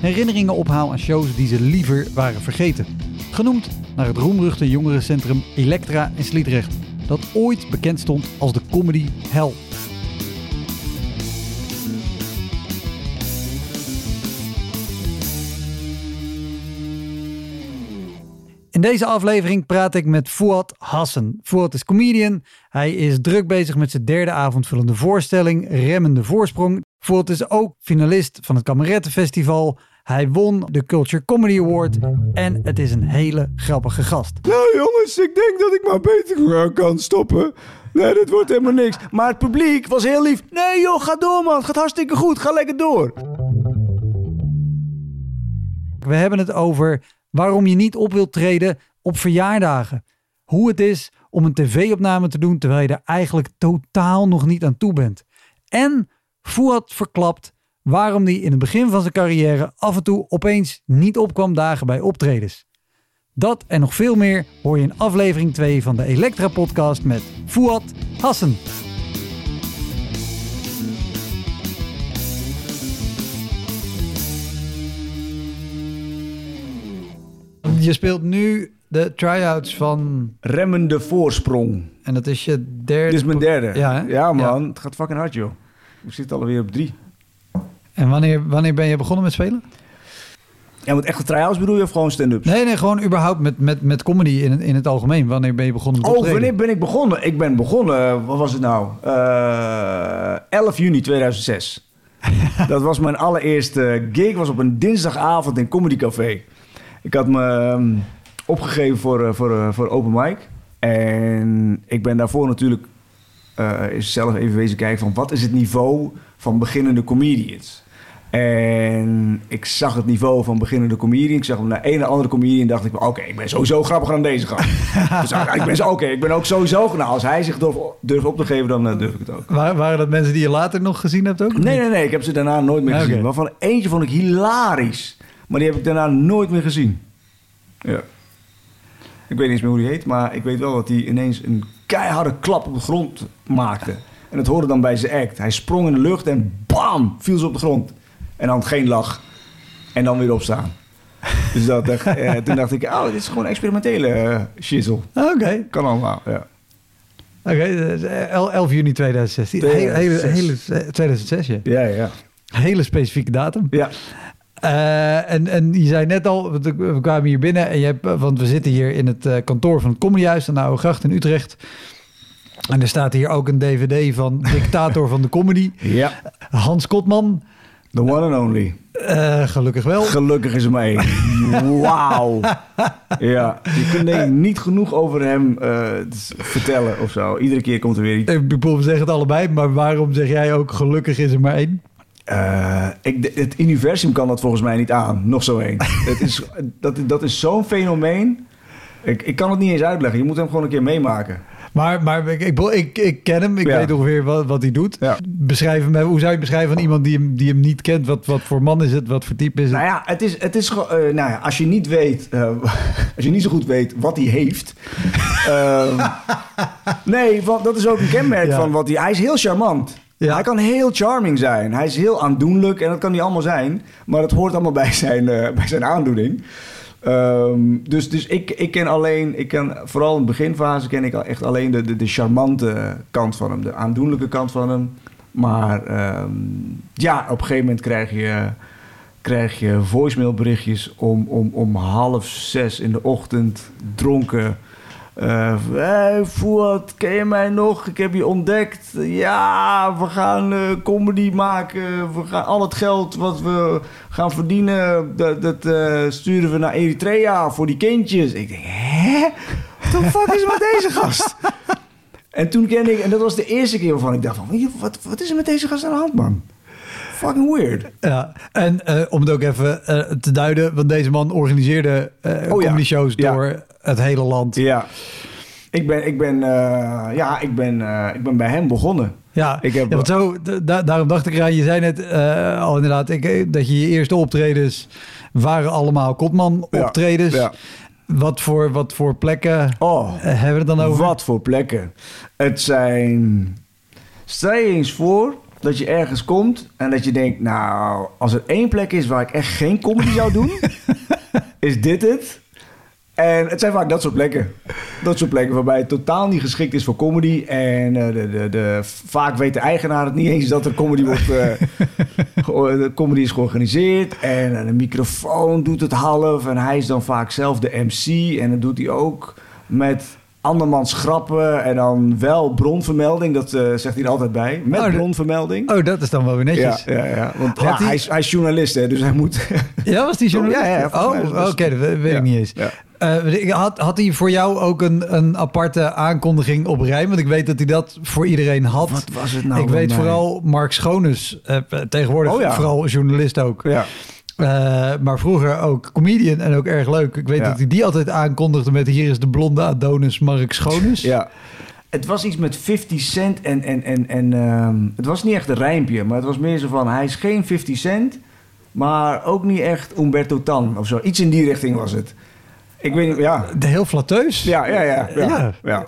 herinneringen ophaal aan shows die ze liever waren vergeten. Genoemd naar het roemruchte jongerencentrum Elektra in Sliedrecht, dat ooit bekend stond als de comedy hell. In deze aflevering praat ik met Fouad Hassan. Fouad is comedian. Hij is druk bezig met zijn derde avondvullende voorstelling Remmende Voorsprong. Fouad is ook finalist van het Kamerettenfestival. Hij won de Culture Comedy Award en het is een hele grappige gast. Nou jongens, ik denk dat ik maar beter kan stoppen. Nee, dat wordt helemaal niks. Maar het publiek was heel lief. Nee joh, ga door man. Het gaat hartstikke goed. Ga lekker door. We hebben het over waarom je niet op wilt treden op verjaardagen. Hoe het is om een tv-opname te doen terwijl je er eigenlijk totaal nog niet aan toe bent. En Fouad verklapt waarom hij in het begin van zijn carrière af en toe opeens niet opkwam dagen bij optredens. Dat en nog veel meer hoor je in aflevering 2 van de Elektra podcast met Fouad Hassan. Je speelt nu de try-outs van... Remmende voorsprong. En dat is je derde... Dit is mijn derde. Ja, hè? Ja man, het gaat fucking hard joh. Ik zit alweer op drie. En wanneer, wanneer ben je begonnen met spelen? Ja, want echte try-outs bedoel je of gewoon stand-ups? Nee, nee, gewoon überhaupt met, met, met comedy in, in het algemeen. Wanneer ben je begonnen met Oh, optreden? wanneer ben ik begonnen? Ik ben begonnen, wat was het nou? Eh 11 juni 2006. dat was mijn allereerste gig. was op een dinsdagavond in Comedy Café. Ik had me ehm, opgegeven voor, eh, voor, eh, voor open mic. En ik ben daarvoor natuurlijk zelf even wezen kijken van... wat is het niveau van beginnende comedians? En ik zag het niveau van beginnende comedian. Ik zag hem naar een en andere comedian. dacht ik, oké, ik ben sowieso grappiger dan deze gast. dus ah, ik ben zo, oké, ik ben ook sowieso... Nou, als hij zich durft, durft op te geven, dan eh, durf ik het ook. Wa- waren dat mensen die je later nog gezien hebt ook? Nee, nee, nee. Ik heb ze daarna nooit meer Ah, gezien. Waarvan eentje vond ik hilarisch. Maar die heb ik daarna nooit meer gezien. Ja. Ik weet niet eens meer hoe die heet. Maar ik weet wel dat hij ineens een keiharde klap op de grond maakte. En dat hoorde dan bij zijn act. Hij sprong in de lucht en bam! Viel ze op de grond. En dan geen lach. En dan weer opstaan. Dus dat, eh, toen dacht ik, oh, dit is gewoon experimentele eh shizzle. Ah, Oké, Kan allemaal, ja. oké. eh, el- 11 juni 2016. Hele, hele, 2006. hele, eh, 2006, ja. Ja, ja. Hele specifieke datum. Ja, Eh, en, en je zei net al, we kwamen hier binnen en je hebt, want we zitten hier in het eh, kantoor van het Comedyhuis aan de Oude Gracht in Utrecht. En er staat hier ook een dvd van Dictator van de Comedy, ja. Hans Kotman. The one and only. Eh, gelukkig wel. Gelukkig is er maar één. Wauw. Ja, je kunt denk ik niet genoeg over hem eh, vertellen of zo. Iedere keer komt er weer iets. Ik bedoel, we zeggen het allebei, maar waarom zeg jij ook gelukkig is er maar één? Eh, ik, het universum kan dat volgens mij niet aan. Nog zo één. het is, dat, dat is zo'n fenomeen. Ik, ik kan het niet eens uitleggen. Je moet hem gewoon een keer meemaken. Maar, maar ik, ik, ik, ik ken hem, ik Ja. weet ongeveer wat, wat hij doet. Ja. Beschrijf hem, hoe zou je het beschrijven van iemand die hem, die hem niet kent? Wat, wat voor man is het? Wat voor type is het? Nou ja, het is, het is gewoon, eh, nou ja, als je niet weet, eh, als je niet zo goed weet wat hij heeft. ehm, nee, want dat is ook een kenmerk Ja. van wat hij. Hij is heel charmant. Ja. Hij kan heel charming zijn. Hij is heel aandoenlijk en dat kan hij allemaal zijn. Maar dat hoort allemaal bij zijn, eh, bij zijn aandoening. Ehm, dus dus ik, ik ken alleen, ik ken vooral in de beginfase ken ik echt alleen de, de, de charmante kant van hem, de aandoenlijke kant van hem. Maar ehm, ja, op een gegeven moment krijg je, krijg je voicemailberichtjes om, om, om half zes in de ochtend dronken Eh hey, Fuad, ken je mij nog? Ik heb je ontdekt. Ja, we gaan eh, comedy maken. We gaan al het geld wat we gaan verdienen, dat, dat eh, sturen we naar Eritrea voor die kindjes. Ik denk, hè? What the fuck is met deze gast? En toen kende ik, en dat was de eerste keer waarvan ik dacht van, wat, wat is er met deze gast aan de hand, man? Fucking weird. Ja, en om het ook even te duiden, want deze man organiseerde Oh ja. comedy shows Ja. door het hele land. Ja. Ik ben, ik ben, eh, ja, ik ben, eh, ik ben bij hem begonnen. Ja, Ik heb- ja, zo, da- da- daarom dacht ik eraan, je zei net eh, al inderdaad ik, dat je je eerste optredens waren allemaal Kotman Ja, optredens. ja. Wat, voor, wat voor plekken Oh, hebben we het dan over? wat voor plekken. Het zijn... Stel je eens voor dat je ergens komt en dat je denkt... Nou, als er één plek is waar ik echt geen comedy zou doen... is dit het. En het zijn vaak dat soort plekken. Dat soort plekken waarbij het totaal niet geschikt is voor comedy. En eh, de, de, de, vaak weet de eigenaar het niet eens dat er comedy wordt... eh, de comedy is georganiseerd. En eh, de microfoon doet het half. En hij is dan vaak zelf de MC. En dat doet hij ook met andermans grappen. En dan wel bronvermelding. Dat eh, zegt hij er altijd bij. Met Oh, bronvermelding. Oh, dat is dan wel weer netjes. ja, ja. Want ja, hij- hij, is, hij is journalist, hè, dus hij moet... Ja, was die journalist? Ja, ja, oh, oké, dat weet ik niet eens. Eh, had, had hij voor jou ook een, een aparte aankondiging op rij? Want ik weet dat hij dat voor iedereen had. Wat was het nou ik weet mij? vooral Mark Schoones, eh, tegenwoordig Oh ja. vooral journalist ook. Ja. Eh, maar vroeger ook comedian en ook erg leuk. Ik weet Ja. dat hij die altijd aankondigde met hier is de blonde Adonis Mark Schoones. Ja. Het was iets met 50 cent en... en, en, en ehm, het was niet echt een rijmpje, maar het was meer zo van... Hij is geen 50 cent, maar ook niet echt Umberto Tan of zo. Iets in die richting was het. Ik weet niet, ja. De heel flatteus. Ja, ja, ja. ja, Ja. ja.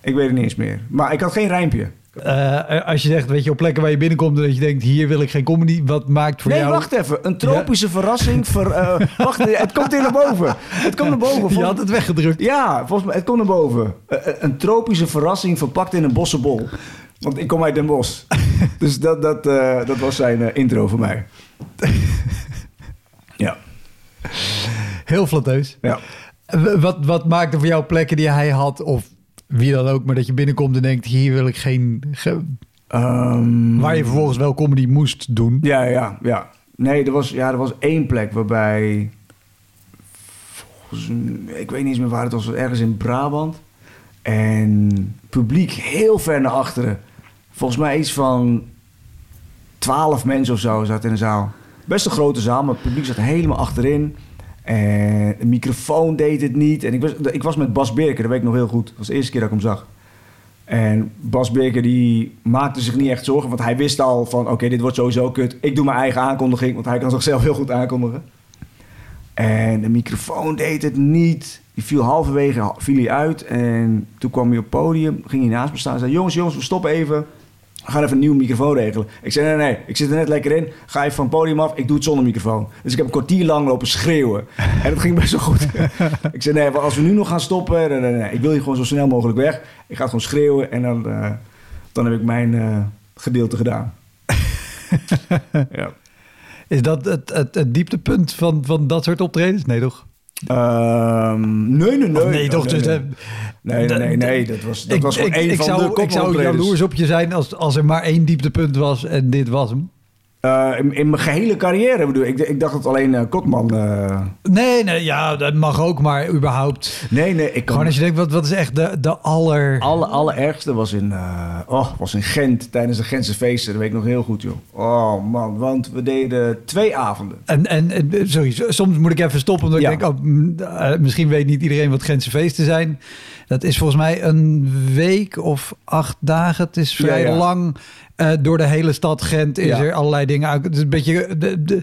Ik weet het niet eens meer. Maar ik had geen rijmpje. Eh, als je zegt, weet je, op plekken waar je binnenkomt en dat je denkt, hier wil ik geen comedy. Wat maakt voor nee, jou... wacht even. Een tropische verrassing. Ver, eh, wacht, het komt hier naar boven. Het komt naar boven. Je Vol- had het weggedrukt. Ja, volgens mij, het komt naar boven. Eh, een tropische verrassing verpakt in een bossenbol. Want ik kom uit Den Bosch. dus dat, dat, dat was zijn intro voor mij. ja. Heel flatteus. ja. Wat, wat maakte voor jou plekken die hij had, of wie dan ook, maar dat je binnenkomt en denkt, hier wil ik geen... ge- Ehm, waar je vervolgens wel comedy moest doen. Ja, ja, ja. Nee, er was, ja, er was één plek waarbij... Volgens, ik weet niet eens meer waar het was. Ergens in Brabant. En publiek heel ver naar achteren. Volgens mij iets van twaalf mensen of zo zaten in de zaal. Best een grote zaal, maar het publiek zat helemaal achterin. En de microfoon deed het niet. En ik was, ik was met Bas Birker, dat weet ik nog heel goed. Dat was de eerste keer dat ik hem zag. En Bas Birker die maakte zich niet echt zorgen, want hij wist al van... oké, dit wordt sowieso kut. Ik doe mijn eigen aankondiging, want hij kan zichzelf heel goed aankondigen. En de microfoon deed het niet. Die viel halverwege viel hij uit. En toen kwam hij op het podium, ging hij naast me staan en zei... jongens, jongens, we stoppen even. We gaan even een nieuwe microfoon regelen. Ik zei, nee, nee, ik zit er net lekker in. Ga even van het podium af, ik doe het zonder microfoon. Dus ik heb een kwartier lang lopen schreeuwen. En dat ging best wel goed. ik zei, nee, als we nu nog gaan stoppen... Nee, nee, nee, ik wil hier gewoon zo snel mogelijk weg. Ik ga gewoon schreeuwen en dan, eh, dan heb ik mijn eh, gedeelte gedaan. ja. Is dat het, het, het dieptepunt van, van dat soort optredens? Nee, toch? Ehm, nee, nee, nee. Of nee, toch? Nee, Dus, nee. eh, Nee, nee, nee, nee, dat was, dat ik, was gewoon ik, één ik van zou, de Ik zou jaloers op je zijn als, als er maar één dieptepunt was en dit was hem. Eh, in, in mijn gehele carrière bedoel ik. Ik dacht dat alleen eh, Kotman... eh, Nee, nee, ja, dat mag ook, maar überhaupt. nee, nee, ik kan... Gewoon als je denkt, wat, wat is echt de, de aller... alle, allerergste was in, oh, was in Gent tijdens de Gentse feesten. Dat weet ik nog heel goed, joh. Oh man, want we deden twee avonden. En, en, en sorry, soms moet ik even stoppen omdat Ja. ik denk, oh, misschien weet niet iedereen wat Gentse feesten zijn. Dat is volgens mij een week of acht dagen. Het is vrij Ja, ja. lang. Eh, door de hele stad Gent is Ja. er allerlei dingen uit. Het is een beetje de, de,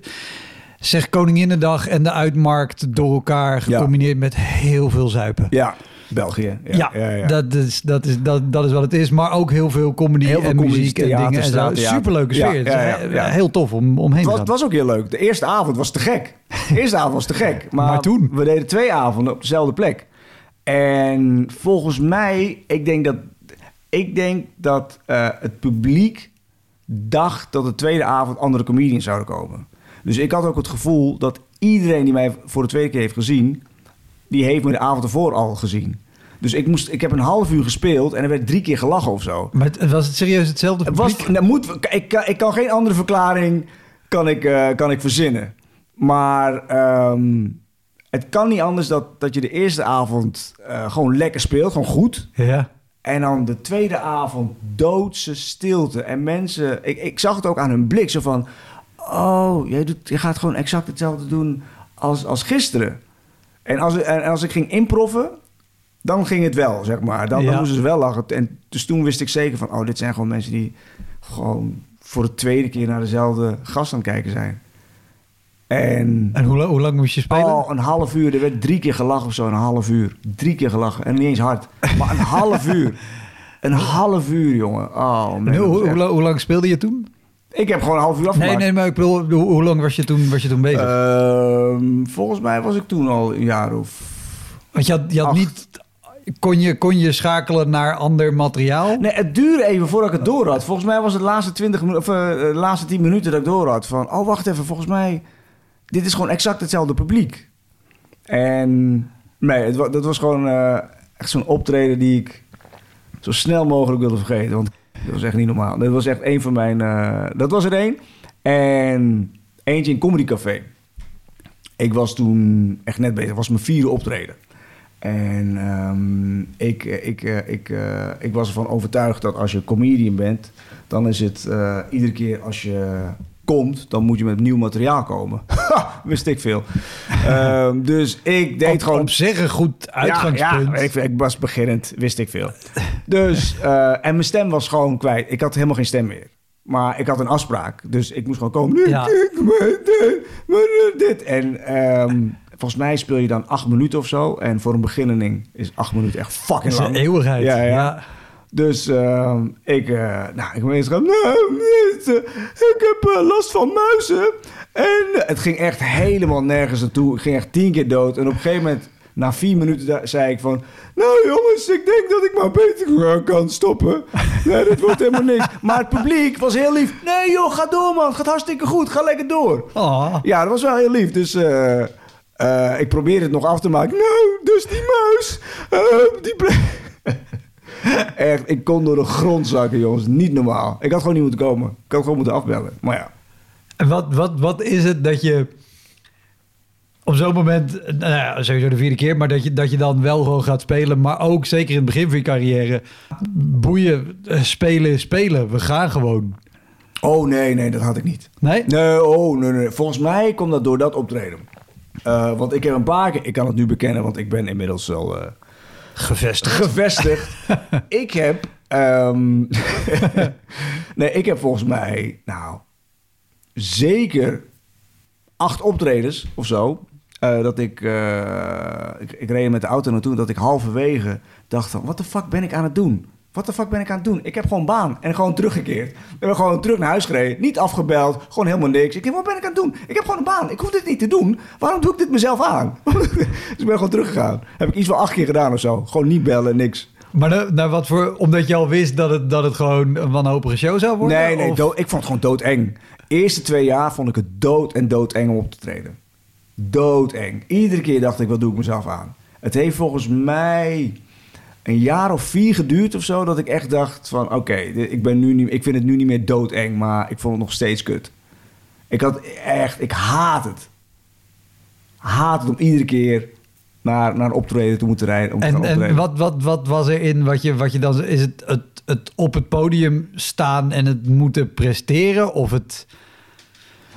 zeg Koninginnedag en de uitmarkt door elkaar gecombineerd met heel veel zuipen. Ja, België. Ja, Dat, is, dat, is, dat, dat is wat het is. Maar ook heel veel comedy Heel veel en comedy, muziek en dingen. En zo. Superleuke Ja, sfeer. Ja, ja, ja. Heel tof om, omheen te was, gaan. het was ook heel leuk. De eerste avond was te gek. De eerste avond was te gek. Maar, Maar toen? We deden twee avonden op dezelfde plek. En volgens mij, ik denk dat, ik denk dat eh, het publiek dacht dat de tweede avond andere comedians zouden komen. Dus ik had ook het gevoel dat iedereen die mij voor de tweede keer heeft gezien, die heeft me de avond ervoor al gezien. Dus ik, moest, ik heb een half uur gespeeld en er werd drie keer gelachen of zo. Maar het- was het serieus hetzelfde Het publiek? was, nou, moet, ik, kan, ik kan geen andere verklaring kan ik, eh, kan ik verzinnen. Maar ehm, het kan niet anders dat, dat je de eerste avond eh, gewoon lekker speelt, gewoon goed. Ja. En dan de tweede avond doodse stilte. En mensen, ik, ik zag het ook aan hun blik, zo van... Oh, jij doet, je gaat gewoon exact hetzelfde doen als, als gisteren. En als, en als ik ging improven, dan ging het wel, zeg maar. Dan, dan moesten ze wel lachen. En dus toen wist ik zeker van... Oh, dit zijn gewoon mensen die gewoon voor de tweede keer naar dezelfde gast aan het kijken zijn. En... En hoe, la- hoe lang moest je spelen? Oh, een half uur. Er werd drie keer gelachen of zo, een half uur. Drie keer gelachen. En niet eens hard. Maar een half uur. Een half uur, jongen. Oh, man. Hoe, hoe, echt- la- hoe lang speelde je toen? Ik heb gewoon een half uur Nee, afgemaakt. nee, maar ik bedoel, hoe, hoe lang was je toen, was je toen bezig? Ehm, volgens mij was ik toen al een jaar of... Want je had, je had acht. niet... Kon je, kon je schakelen naar ander materiaal? Nee, het duurde even voordat ik het door had. Volgens mij was het de laatste 20 minuten, of eh, de laatste 10 minuten dat ik door had. Van, oh, wacht even, volgens mij... Dit is gewoon exact hetzelfde publiek. En nee, dat was gewoon eh, echt zo'n optreden die ik zo snel mogelijk wilde vergeten. Want dat was echt niet normaal. Dat was echt een van mijn... eh, dat was er één. En eentje in Comedy Café. Ik was toen echt net bezig. Het was mijn vierde optreden. En ehm, ik, ik, eh, ik, eh, ik was ervan overtuigd dat als je comedian bent, dan is het iedere keer als je komt, dan moet je met nieuw materiaal komen. Wist ik veel. Ehm, dus ik deed op, gewoon op zich een goed uitgangspunt. ja, ja, ik, ik was beginnend, wist ik veel. Dus, eh, en mijn stem was gewoon kwijt. Ik had helemaal geen stem meer. Maar ik had een afspraak, dus ik moest gewoon komen. Ja. Maar dit. En ehm, volgens mij speel je dan acht minuten of zo. En voor een beginneling is acht minuten echt Dat fucking is een lang. eeuwigheid. Ja, ja. Dus ehm, ik, eh, nou, ik ben eens gaan. Nou, niet, eh, ik heb eh, last van muizen. En het ging echt helemaal nergens naartoe. Ik ging echt tien keer dood. En op een gegeven moment, na vier minuten, zei ik van... Nou jongens, ik denk dat ik maar beter eh, kan stoppen. Nee, dat wordt helemaal niks. Maar het publiek was heel lief. Nee joh, ga door man. Het gaat hartstikke goed. Ga lekker door. Oh. Ja, dat was wel heel lief. Dus eh, eh, ik probeerde het nog af te maken. Nou, dus die muis, eh, die bleef... Echt, ik kon door de grond zakken, jongens. Niet normaal. Ik had gewoon niet moeten komen. Ik had gewoon moeten afbellen. Maar ja. En wat, wat, wat is het dat je op zo'n moment, nou ja, sowieso de vierde keer, maar dat je, dat je dan wel gewoon gaat spelen, maar ook zeker in het begin van je carrière, boeien, eh, spelen, spelen. We gaan gewoon. Oh nee, nee, dat had ik niet. Nee? Nee, oh nee, nee. Volgens mij komt dat door dat optreden. Eh, want ik heb een paar keer... Ik kan het nu bekennen, want ik ben inmiddels wel... eh, Gevestigd. gevestigd. ik heb. ehm, nee, ik heb volgens mij. Nou. Zeker. Acht optredens of zo. eh, dat ik, eh, ik. Ik reed met de auto naartoe. Dat ik halverwege dacht van. Wat de fuck ben ik aan het doen? Wat de fuck ben ik aan het doen? Ik heb gewoon baan. En gewoon teruggekeerd. Ik ben gewoon terug naar huis gereden. Niet afgebeld. Gewoon helemaal niks. Ik denk, wat ben ik aan het doen? Ik heb gewoon een baan. Ik hoef dit niet te doen. Waarom doe ik dit mezelf aan? dus ik ben gewoon teruggegaan. Heb ik iets van acht keer gedaan of zo. Gewoon niet bellen, niks. Maar nou, nou, wat voor, omdat je al wist dat het, dat het gewoon een wanhopige show zou worden? Nee, nee, dood- ik vond het gewoon doodeng. Eerste twee jaar vond ik het dood en doodeng om op te treden. Doodeng. Iedere keer dacht ik, wat doe ik mezelf aan? Het heeft volgens mij een jaar of vier geduurd of zo... dat ik echt dacht van, oké, ik ben nu niet, ik vind het nu niet meer doodeng... maar ik vond het nog steeds kut. Ik had echt, ik haat het. Haat het om iedere keer naar, naar een optreden te moeten rijden. Om te En, en wat, wat, wat was er in wat je, wat je dan... Is het, het, het op het podium staan en het moeten presteren? Of het...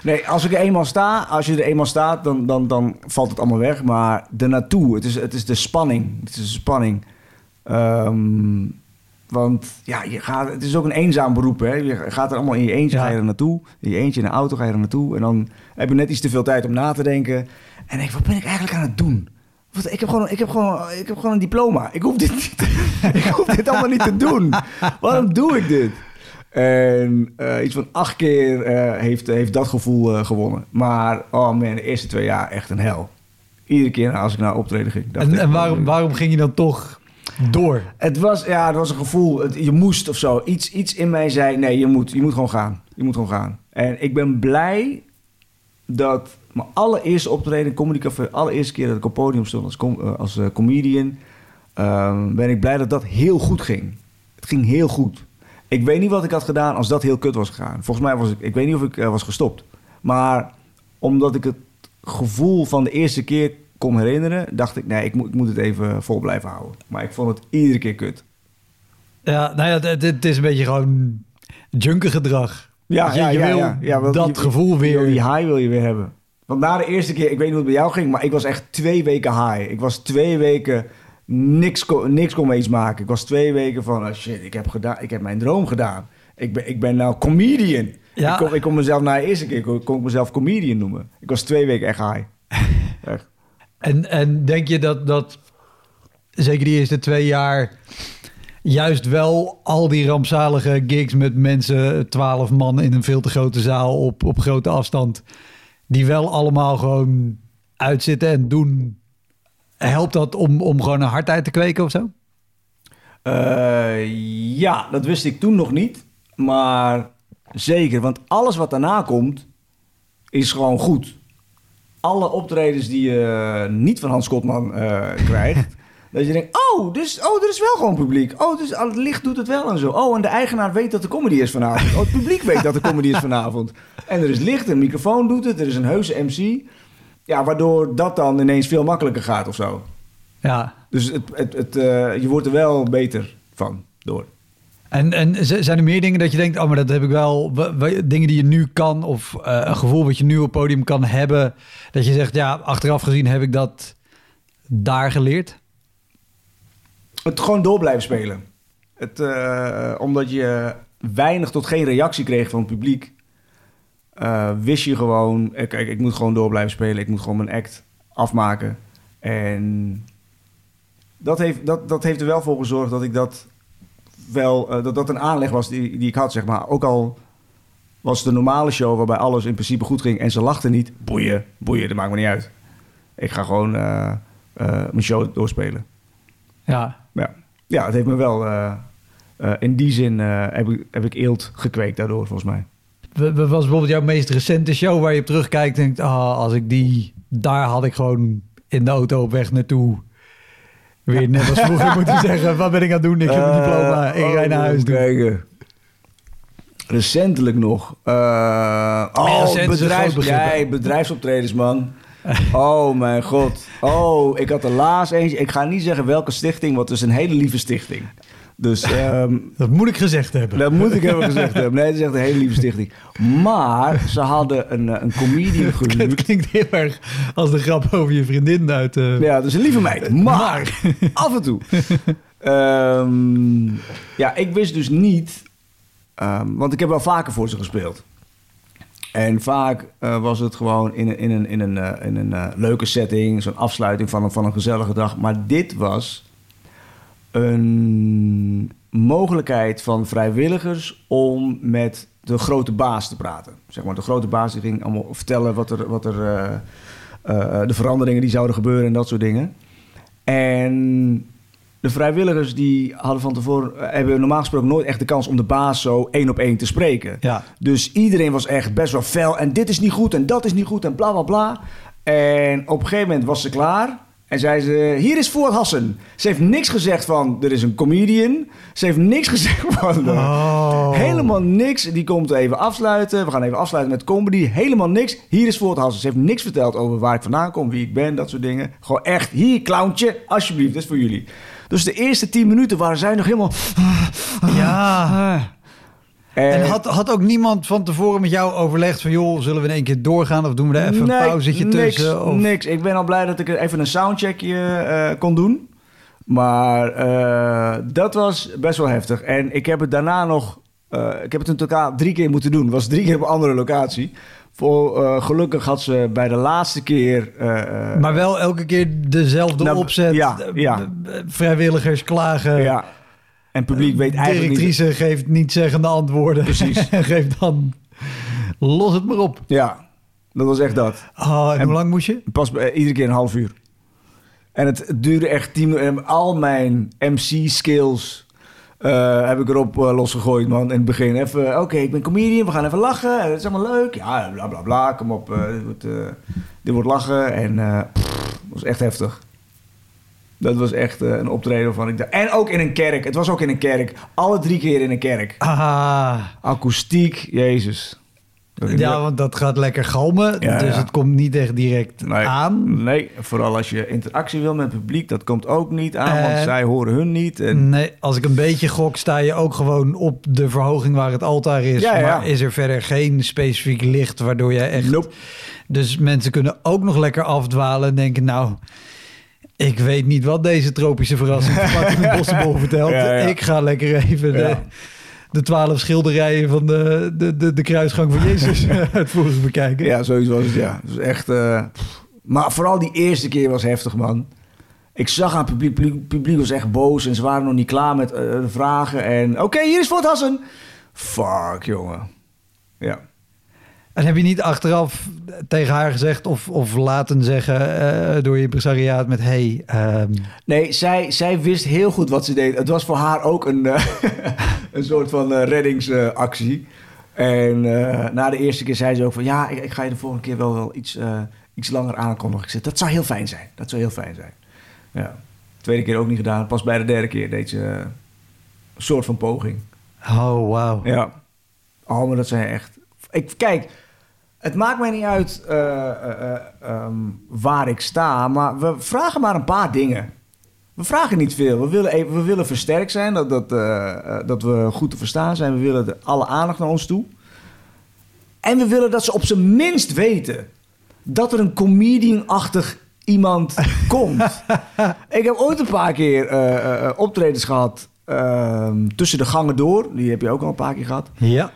Nee, als ik er eenmaal sta, als je er eenmaal staat, dan, dan, dan valt het allemaal weg. Maar de naartoe, het is, het is de spanning. Het is de spanning. Ehm, want ja, je gaat, het is ook een eenzaam beroep. Hè? Je gaat er allemaal in je eentje Ja. ga je er naartoe. In je eentje in de auto ga je er naartoe. En dan heb je net iets te veel tijd om na te denken. En denk, wat ben ik eigenlijk aan het doen? Wat, ik, heb gewoon, ik, heb gewoon, ik heb gewoon een diploma. Ik hoef, dit niet, ik hoef dit allemaal niet te doen. Waarom doe ik dit? En eh, iets van acht keer eh, heeft, heeft dat gevoel eh, gewonnen. Maar, oh man, de eerste twee jaar echt een hel. Iedere keer als ik naar optreden ging. dacht En, ik, en waarom, waarom ging je dan toch door? Het was, ja, het was een gevoel. Je moest of zo. Iets, iets in mij zei, nee, je moet, je moet gewoon gaan. Je moet gewoon gaan. En ik ben blij dat mijn allereerste optreden in Comedy Café... allereerste keer dat ik op podium stond als, eh, als eh, comedian... ehm, ben ik blij dat dat heel goed ging. Het ging heel goed. Ik weet niet wat ik had gedaan als dat heel kut was gegaan. Volgens mij was ik, ik weet niet of ik eh, was gestopt. Maar omdat ik het gevoel van de eerste keer kon herinneren, dacht ik, nee, ik moet, ik moet het even vol blijven houden. Maar ik vond het iedere keer kut. Ja, nou ja, het, is een beetje gewoon junkergedrag. Ja, je, ja, je ja, wil ja. Dat je- gevoel weer. Die high wil je weer hebben. Want na de eerste keer, ik weet niet hoe het bij jou ging, maar ik was echt twee weken high. Ik was twee weken niks, kon- niks kon me iets maken. Ik was twee weken van, oh shit, ik heb, gedaan, ik heb mijn droom gedaan. Ik ben, ik ben nou comedian. Ja. Ik, kon, ik kon mezelf na de eerste keer kon, kon ik mezelf comedian noemen. Ik was twee weken echt high. echt. En, en denk je dat, dat zeker die eerste twee jaar juist wel al die rampzalige gigs met mensen, twaalf man in een veel te grote zaal op, op grote afstand, die wel allemaal gewoon uitzitten en doen, helpt dat om, om gewoon een hardheid te kweken of zo? Eh, ja, dat wist ik toen nog niet. Maar zeker, want alles wat daarna komt, is gewoon goed. Alle optredens die je niet van Hans Kotman eh, krijgt. dat je denkt, oh, dus, oh, er is wel gewoon publiek. Oh, dus al het licht doet het wel en zo. Oh, en de eigenaar weet dat de comedy is vanavond. Oh, het publiek weet dat de comedy is vanavond. En er is licht, een microfoon doet het, er is een heuse MC. Ja, waardoor dat dan ineens veel makkelijker gaat of zo. Ja. Dus het, het, het, eh, je wordt er wel beter van door. En, en zijn er meer dingen dat je denkt, oh, maar dat heb ik wel, dingen die je nu kan of eh, een gevoel wat je nu op podium kan hebben, dat je zegt, ja, achteraf gezien heb ik dat daar geleerd? Het gewoon door blijven spelen. Het, eh, omdat je weinig tot geen reactie kreeg van het publiek, eh, wist je gewoon, kijk, ik moet gewoon door blijven spelen. Ik moet gewoon mijn act afmaken. En dat heeft, dat, dat heeft er wel voor gezorgd dat ik dat wel, eh, dat dat een aanleg was die, die ik had, zeg maar. Ook al was het een normale show waarbij alles in principe goed ging en ze lachten niet. Boeien, boeien, dat maakt me niet uit. Ik ga gewoon eh, eh, mijn show doorspelen. Ja, Ja, ja het heeft me wel... in die zin heb, ik, heb ik eelt gekweekt daardoor, volgens mij. Wat wat was bijvoorbeeld jouw meest recente show waar je op terugkijkt en denkt, ah, als ik die, daar had ik gewoon in de auto op weg naartoe weer net als vroeger moeten zeggen, wat ben ik aan het doen? Ik heb mijn diploma, ik Eh, rij naar oh, huis. even Doen. Kijken. Recentelijk nog. Eh, oh, een hè? nee, bedrijfsoptredens, man. Oh mijn god. Oh, ik had er laatst eentje. Ik ga niet zeggen welke stichting, want het is een hele lieve stichting. Dus ehm, Dat moet ik gezegd hebben. dat moet ik even gezegd hebben. Nee, het is echt een hele lieve stichting. Maar ze hadden een, eh, een comedian Het gehuurd. klinkt heel erg als de grap over je vriendin uit... eh, Ja, dus een lieve meid. Maar, af en toe. Ehm, ja, ik wist dus niet... ehm, want ik heb wel vaker voor ze gespeeld. En vaak eh, was het gewoon in een, in een, in een, in een leuke setting. Zo'n afsluiting van een, van een gezellige dag. Maar dit was een mogelijkheid van vrijwilligers om met de grote baas te praten. Zeg maar, de grote baas die ging allemaal vertellen wat er, wat er eh, eh, de veranderingen die zouden gebeuren en dat soort dingen. En de vrijwilligers die hadden van tevoren eh, hebben normaal gesproken nooit echt de kans om de baas zo één op één te spreken. Ja. Dus iedereen was echt best wel fel. En dit is niet goed en dat is niet goed en bla bla bla. En op een gegeven moment was ze klaar. En zei ze, hier is Voort Hassen. Ze heeft niks gezegd van, er is een comedian. Ze heeft niks gezegd van, eh, Oh. helemaal niks. Die komt even afsluiten. We gaan even afsluiten met comedy. Helemaal niks. Hier is Voort Hassen. Ze heeft niks verteld over waar ik vandaan kom, wie ik ben, dat soort dingen. Gewoon echt, hier clowntje, alsjeblieft, dat is voor jullie. Dus de eerste tien minuten waren zij nog helemaal... Ja. En, En had, had ook niemand van tevoren met jou overlegd van... joh, zullen we in één keer doorgaan of doen we er even Nee, een pauzetje niks, tussen? Of... Niks. Ik ben al blij dat ik even een soundcheckje eh, kon doen. Maar eh, dat was best wel heftig. En ik heb het daarna nog... eh, ik heb het in totaal drie keer moeten doen. Het was drie keer op een andere locatie. Voor, eh, gelukkig had ze bij de laatste keer... eh, eh, Maar wel elke keer dezelfde Nou, opzet. ja, ja. Eh, Vrijwilligers klagen. ja. En publiek weet eigenlijk niet... Directrice geeft niet zeggende antwoorden. Precies. en geeft dan... Los het maar op. Ja, dat was echt dat. Oh, en, En- hoe lang moest je? Pas bij- iedere keer een half uur. En het, het duurde echt tien minuten. En Al mijn MC-skills heb ik erop eh, losgegooid, man. In het begin even, oké, ik ben comedian, we gaan even lachen. Het is allemaal leuk. Ja, bla bla bla, kom op. eh, dit, wordt, eh, dit wordt lachen. En eh, pff, dat was echt heftig. Dat was echt eh, een optreden waarvan ik dacht... En ook in een kerk. Het was ook in een kerk. Alle drie keer in een kerk. Ah, Akoestiek, jezus. ja, want dat gaat lekker galmen. Ja, dus ja. het komt niet echt direct Nee, aan. Nee, vooral als je interactie wil met het publiek. Dat komt ook niet aan, want zij horen hun niet. En, Nee, als ik een beetje gok, sta je ook gewoon op de verhoging waar het altaar is. Ja, ja. Maar is er verder geen specifiek licht waardoor jij echt... Nope. Dus mensen kunnen ook nog lekker afdwalen en denken... nou, ik weet niet wat deze tropische verrassing van Bossenbol vertelt. Ja, ja. Ik ga lekker even de, de twaalf schilderijen van de, de, de, de kruisgang van Jezus uitvoerig bekijken. Ja, zoiets was het, ja. Het was echt... eh, maar vooral die eerste keer was heftig, man. Ik zag aan het publiek, publiek, publiek was echt boos en ze waren nog niet klaar met eh, de vragen. En oké, hier is Fort Hassen. Fuck, jongen. Ja. En heb je niet achteraf tegen haar gezegd of, of laten zeggen eh, door je impresariaat met... hey, ehm, Nee, zij, zij wist heel goed wat ze deed. Het was voor haar ook een, eh, een soort van eh, reddingsactie. en na de eerste keer zei ze ook van... ja, ik, ik ga je de volgende keer wel, wel iets, iets langer aankondigen. Ik zei, dat zou heel fijn zijn. Dat zou heel fijn zijn. Ja. Tweede keer ook niet gedaan. Pas bij de derde keer deed ze een soort van poging. oh, wauw. Ja. Oh, maar dat zijn echt... Ik, kijk, het maakt mij niet uit eh, eh, eh, ehm, waar ik sta, maar we vragen maar een paar dingen. We vragen niet veel. We willen, even, we willen versterkt zijn, dat, dat, dat we goed te verstaan zijn. We willen de, alle aandacht naar ons toe. En we willen dat ze op zijn minst weten dat er een comedian-achtig iemand komt. ik heb ooit een paar keer optredens gehad ehm, tussen de gangen door. Die heb je ook al een paar keer gehad. Ja.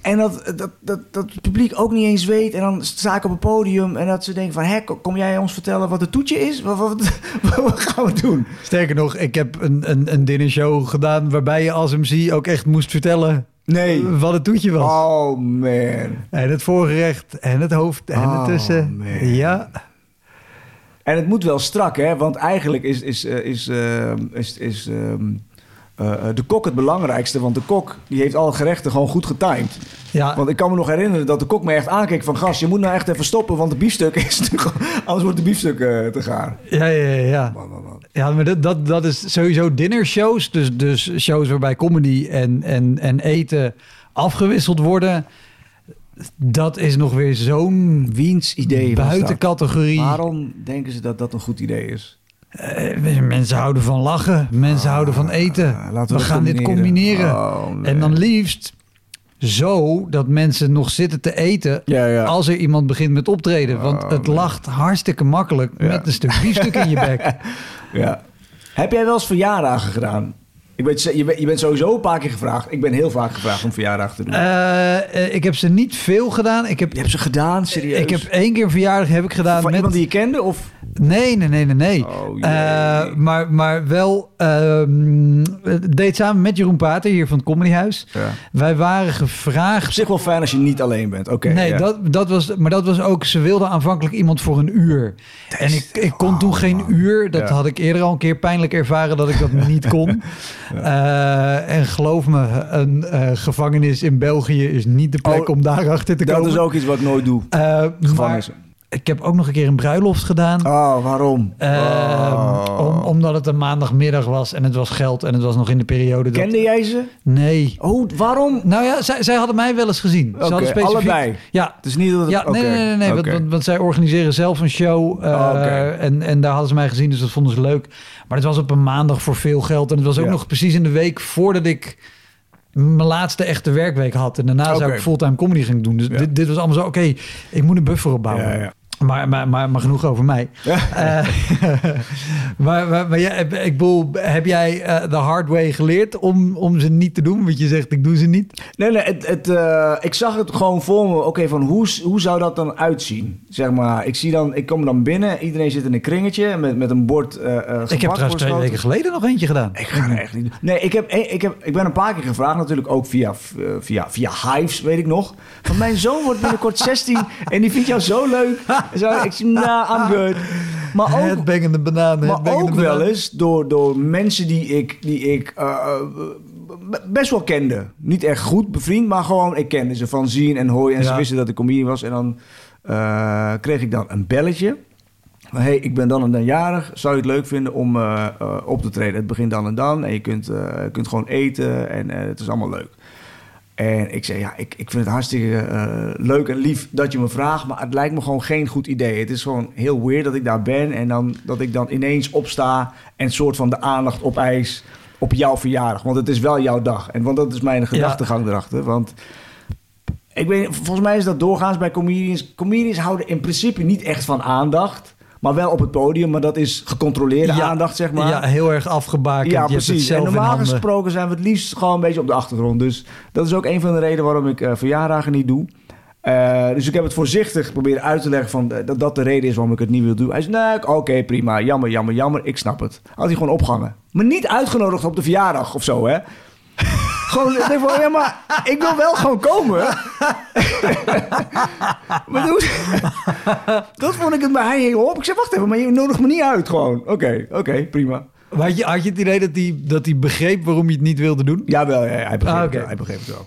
En dat, dat, dat, dat het publiek ook niet eens weet. En dan sta ik op het podium en dat ze denken van... Hé, kom jij ons vertellen wat het toetje is? Wat, wat, wat gaan we doen? Sterker nog, ik heb een, een, een dinnershow gedaan waarbij je als MC ook echt moest vertellen Nee. wat het toetje was. Oh, man. En het voorgerecht en het hoofd en Oh, het tussen. man. Ja. En het moet wel strak, hè? Want eigenlijk is, is, eh, is, eh, is, is ehm, eh, eh, de kok het belangrijkste. Want de kok die heeft alle gerechten gewoon goed getimed. Ja. Want ik kan me nog herinneren dat de kok me echt aankeek van... Gast, je moet nou echt even stoppen, want de biefstuk is... te Anders wordt de biefstuk eh, te gaar. Ja, ja, ja, ja. Man, man, man. Ja, maar dat, dat, dat is sowieso dinnershows. Dus, dus shows waarbij comedy en, en, en eten afgewisseld worden. Dat is nog weer zo'n Wiens idee buiten categorie. Waarom denken ze dat dat een goed idee is? Eh, mensen houden van lachen. Mensen houden van eten. Ah, laten we we gaan dit combineren. Oh, en dan liefst zo dat mensen nog zitten te eten Ja, ja. als er iemand begint met optreden. Want Oh, het lacht hartstikke makkelijk Ja. met een stuk biefstuk in je bek. Ja. Heb jij wel eens verjaardagen gedaan? Ik weet, je, bent, je bent sowieso een paar keer gevraagd. Ik ben heel vaak gevraagd om verjaardagen te doen. Eh, eh, ik heb ze niet veel gedaan. Ik heb, je hebt ze gedaan, serieus? ik heb één keer een verjaardag heb ik gedaan Van met... iemand die je kende? Of? Nee, nee, nee, nee, nee. Oh. Eh, maar, maar wel, het deed samen met Jeroen Pater hier van het Comedyhuis. Ja. Wij waren Op gevraagd... zich wel fijn als je niet alleen bent. Oké. nee, ja. dat, dat was, maar dat was ook... Ze wilden aanvankelijk iemand voor een uur. En ik, ik kon toen geen uur. Dat Ja. had ik eerder al een keer pijnlijk ervaren dat ik dat niet kon. Eh, en geloof me, een eh, gevangenis in België is niet de plek Oh, om daarachter te Dat komen. is ook iets wat ik nooit doe. Gevangenissen. ik heb ook nog een keer een bruiloft gedaan. Oh, waarom? Oh. om, omdat het een maandagmiddag was en het was geld en het was nog in de periode dat... Kende jij ze? Nee. Oh, waarom? Nou ja, zij, zij hadden mij wel eens gezien. Ze Oké, hadden specifiek... allebei? Ja. Is niet dat het... Ja, nee, nee, nee, nee, want, want, want zij organiseren zelf een show Oh, en, en daar hadden ze mij gezien, dus dat vonden ze leuk. Maar het was op een maandag voor veel geld en het was ook Ja. nog precies in de week voordat ik mijn laatste echte werkwerk had. En daarna zou ik fulltime comedy gaan doen. Dus Ja. dit, dit was allemaal zo, oké, ik moet een buffer opbouwen. Ja. Maar, maar, maar, maar genoeg over mij. Ja. Eh, maar maar, maar jij- ik bedoel, heb jij eh, de hard way geleerd om, om ze niet te doen? Want je zegt, ik doe ze niet. Nee, nee, het, het, eh, ik zag het gewoon voor me. Oké, van hoe, hoe zou dat dan uitzien? Zeg maar, ik zie dan, ik kom dan binnen, iedereen zit in een kringetje met, met een bord. ik heb trouwens twee weken geleden nog eentje gedaan. Ik ga er echt niet. Nee, ik, heb, ik, heb, ik ben een paar keer gevraagd, natuurlijk ook via, via, via Hives, weet ik nog. Van mijn zoon wordt binnenkort 16 en die vindt jou zo leuk. Zo, ik zeg, nou, I'm good. Maar ook, bananen. maar ook wel eens door, door mensen die ik, die ik eh, eh, best wel kende. Niet echt goed bevriend, maar gewoon ik kende ze van zien en hooi. En ze wisten dat ik comedian was. En dan eh, kreeg ik dan een belletje hey, ik ben dan en dan jarig. Zou je het leuk vinden om op te treden? Het begint dan en dan. En je kunt, kunt gewoon eten. En het is allemaal leuk. En ik zei, ja, ik, ik vind het hartstikke eh, leuk en lief dat je me vraagt. Maar het lijkt me gewoon geen goed idee. Het is gewoon heel weird dat ik daar ben. En dan, dat ik dan ineens opsta en soort van de aandacht opeis op jouw verjaardag. Want het is wel jouw dag. En want dat is mijn gedachtegang erachter. Want ik weet, volgens mij is dat doorgaans bij comedians. Comedians houden in principe niet echt van aandacht. Maar wel op het podium. Maar dat is gecontroleerde Ja, aandacht, zeg maar. Ja, heel erg afgebakend. Ja, je hebt het precies. En normaal gesproken zijn we het liefst gewoon een beetje op de achtergrond. Dus dat is ook een van de redenen waarom ik eh, verjaardagen niet doe. Eh, dus ik heb het voorzichtig proberen uit te leggen van, eh, dat dat de reden is waarom ik het niet wil doen. Hij zei, nee, oké, prima, jammer, jammer, jammer, ik snap het. Had hij gewoon opgehangen. Maar niet uitgenodigd op de verjaardag of zo, hè. Gewoon, van, ja, maar ik wil wel gewoon komen. maar dat vond ik het bij hij hing op. Ik zei, wacht even, maar je nodigt me niet uit gewoon. Oké, oké, prima. Maar Had je, had je het idee dat hij dat hij begreep waarom je het niet wilde doen? Jawel, ja, hij begreep, Ah, het wel, hij begreep het wel.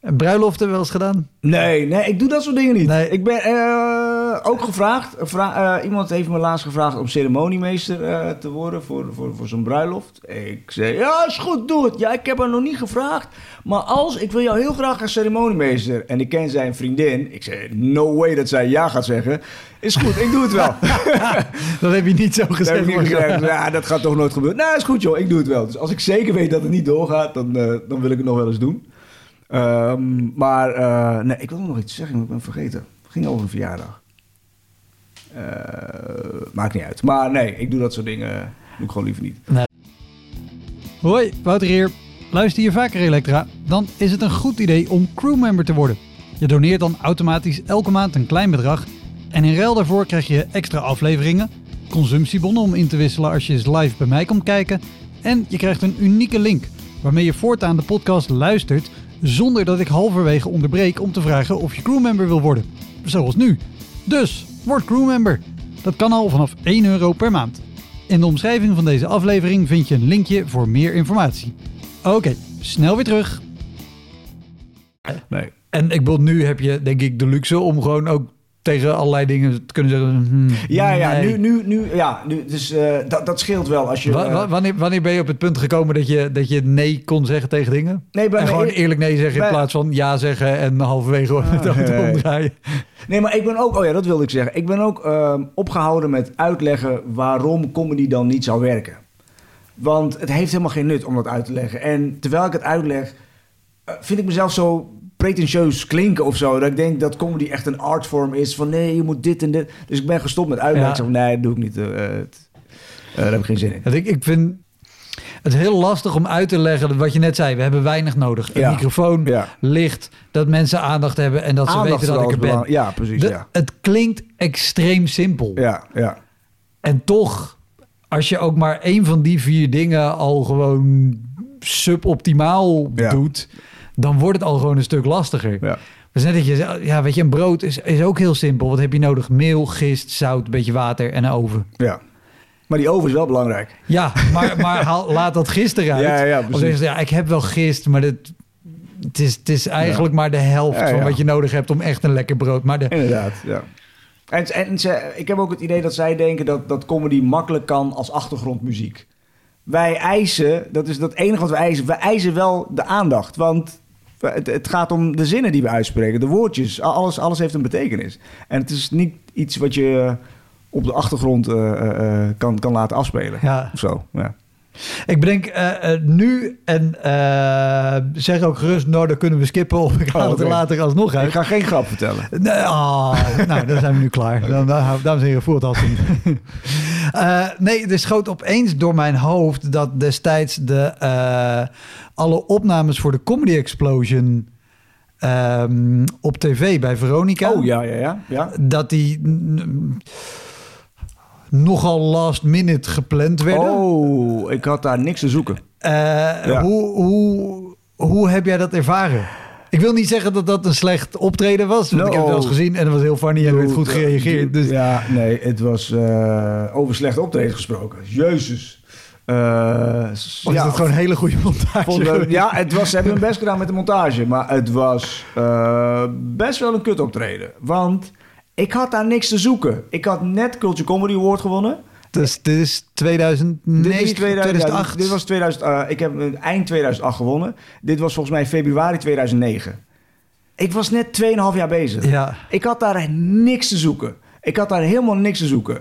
En bruiloften wel eens gedaan? Nee, nee, ik doe dat soort dingen niet. Nee. Ik ben eh, ook gevraagd. vra- eh, iemand heeft me laatst gevraagd om ceremoniemeester eh, te worden voor, voor, voor zijn bruiloft. Ik zei, ja, is goed, doe het. Ja, ik heb haar nog niet gevraagd. Maar als, ik wil jou heel graag als ceremoniemeester. En ik ken zijn vriendin. Ik zei, no way dat zij ja gaat zeggen. Is goed, ik doe het wel. Dat heb je niet zo Dat gezegd. gezegd. Ja, dat gaat toch nooit gebeuren. Nou, is goed joh, ik doe het wel. Dus als ik zeker weet dat het niet doorgaat, dan, eh, dan wil ik het nog wel eens doen. Ehm, maar, eh, nee, ik wil nog iets zeggen, maar ik ben vergeten. Het ging over een verjaardag. Eh, maakt niet uit. Maar nee, ik doe dat soort dingen doe ik gewoon liever niet. Hoi, Wouter hier. Luister je vaker Elektra? Dan is het een goed idee om crewmember te worden. Je doneert dan automatisch elke maand een klein bedrag. En in ruil daarvoor krijg je extra afleveringen, consumptiebonnen om in te wisselen als je eens live bij mij komt kijken. En je krijgt een unieke link waarmee je voortaan de podcast luistert zonder dat ik halverwege onderbreek om te vragen of je crewmember wil worden. Zoals nu. Dus, word crewmember. Dat kan al vanaf 1 euro per maand. In de omschrijving van deze aflevering vind je een linkje voor meer informatie. Oké, snel weer terug. Nee. En ik bedoel, nu heb je denk ik de luxe om gewoon ook tegen allerlei dingen te kunnen zeggen. hmm, Ja, ja, nee. nu, nu, nu, ja, nu, dus dat, dat scheelt wel als je... Wa- eh, wa- wanneer, wanneer ben je op het punt gekomen dat je, dat je nee kon zeggen tegen dingen? nee, bij en gewoon eerlijk nee zeggen in plaats van ja zeggen en halverwege het Ah, auto nee. omdraaien. Nee, maar ik ben ook, oh ja, dat wilde ik zeggen. Ik ben ook ehm, opgehouden met uitleggen waarom comedy dan niet zou werken. Want het heeft helemaal geen nut om dat uit te leggen. En terwijl ik het uitleg, eh, vind ik mezelf zo pretentieus klinken of zo. Dat ik denk dat comedy echt een artvorm is. Van nee, je moet dit en dit. Dus ik ben gestopt met uitleggen. Ja. Van, nee, dat doe ik niet. eh, eh, het- eh, daar heb ik geen zin in. Ik, ik vind het heel lastig om uit te leggen wat je net zei. We hebben weinig nodig. Een Ja. microfoon, Ja. licht, dat mensen aandacht hebben en dat ze weten dat ik er ben. Ja, precies. De- ja. Het klinkt extreem simpel. Ja, ja. En toch, als je ook maar één van die vier dingen al gewoon suboptimaal doet, dan wordt het al gewoon een stuk lastiger. ja. Dus net dat je ja, weet je, een brood is, is ook heel simpel. Wat heb je nodig? Meel, gist, zout, een beetje water en een oven. ja. Maar die oven is wel belangrijk. Ja, maar, maar haal, laat dat gist eruit. Ja, ja, precies. ja, ik heb wel gist, maar dit, het, is, het is eigenlijk maar de helft Ja, van wat je nodig hebt om echt een lekker brood. Maar de, Inderdaad, ja. En, en ze, ik heb ook het idee dat zij denken dat, dat comedy makkelijk kan als achtergrondmuziek. Wij eisen, dat is dat enige wat we eisen, we eisen wel de aandacht. Want het, het gaat om de zinnen die we uitspreken, de woordjes. Alles, alles heeft een betekenis. En het is niet iets wat je op de achtergrond eh, eh, eh, kan, kan laten afspelen. ja, Of zo, ja. Ik bedenk eh, nu en zeg ook gerust, nou, dan kunnen we skippen of ik haal Oh, het er oké. later alsnog Ik uit. ga geen grap vertellen. Nee, ah, nou, dan zijn we nu klaar. Dan, dan, dames en heren, voert als Eh Nee, er schoot opeens door mijn hoofd dat destijds de, eh, alle opnames voor de Comedy Explosion ehm, op tv bij Veronica, Oh, ja, ja, ja. ja. dat die nogal last minute gepland werden. Oh, ik had daar niks te zoeken. Eh, Ja. hoe, hoe, hoe heb jij dat ervaren? Ik wil niet zeggen dat dat een slecht optreden was. Want No. ik heb het wel eens gezien en het was heel funny en er werd goed gereageerd. Dus Ja, nee, het was eh, over slecht optreden gesproken. Jezus. Eh, s- was ja, het gewoon een hele goede montage? ja, het was, ze hebben hun best gedaan met de montage. Maar het was eh, best wel een kut optreden. Want Ik had daar niks te zoeken. Ik had net Culture Comedy Award gewonnen. Dus dit is 2009, Dit is 2000, 2008. ja, dit was 2000, eh, ik heb eind 2008 gewonnen. Dit was volgens mij februari 2009. Ik was net 2,5 jaar bezig. Ja, Ik had daar niks te zoeken. Ik had daar helemaal niks te zoeken.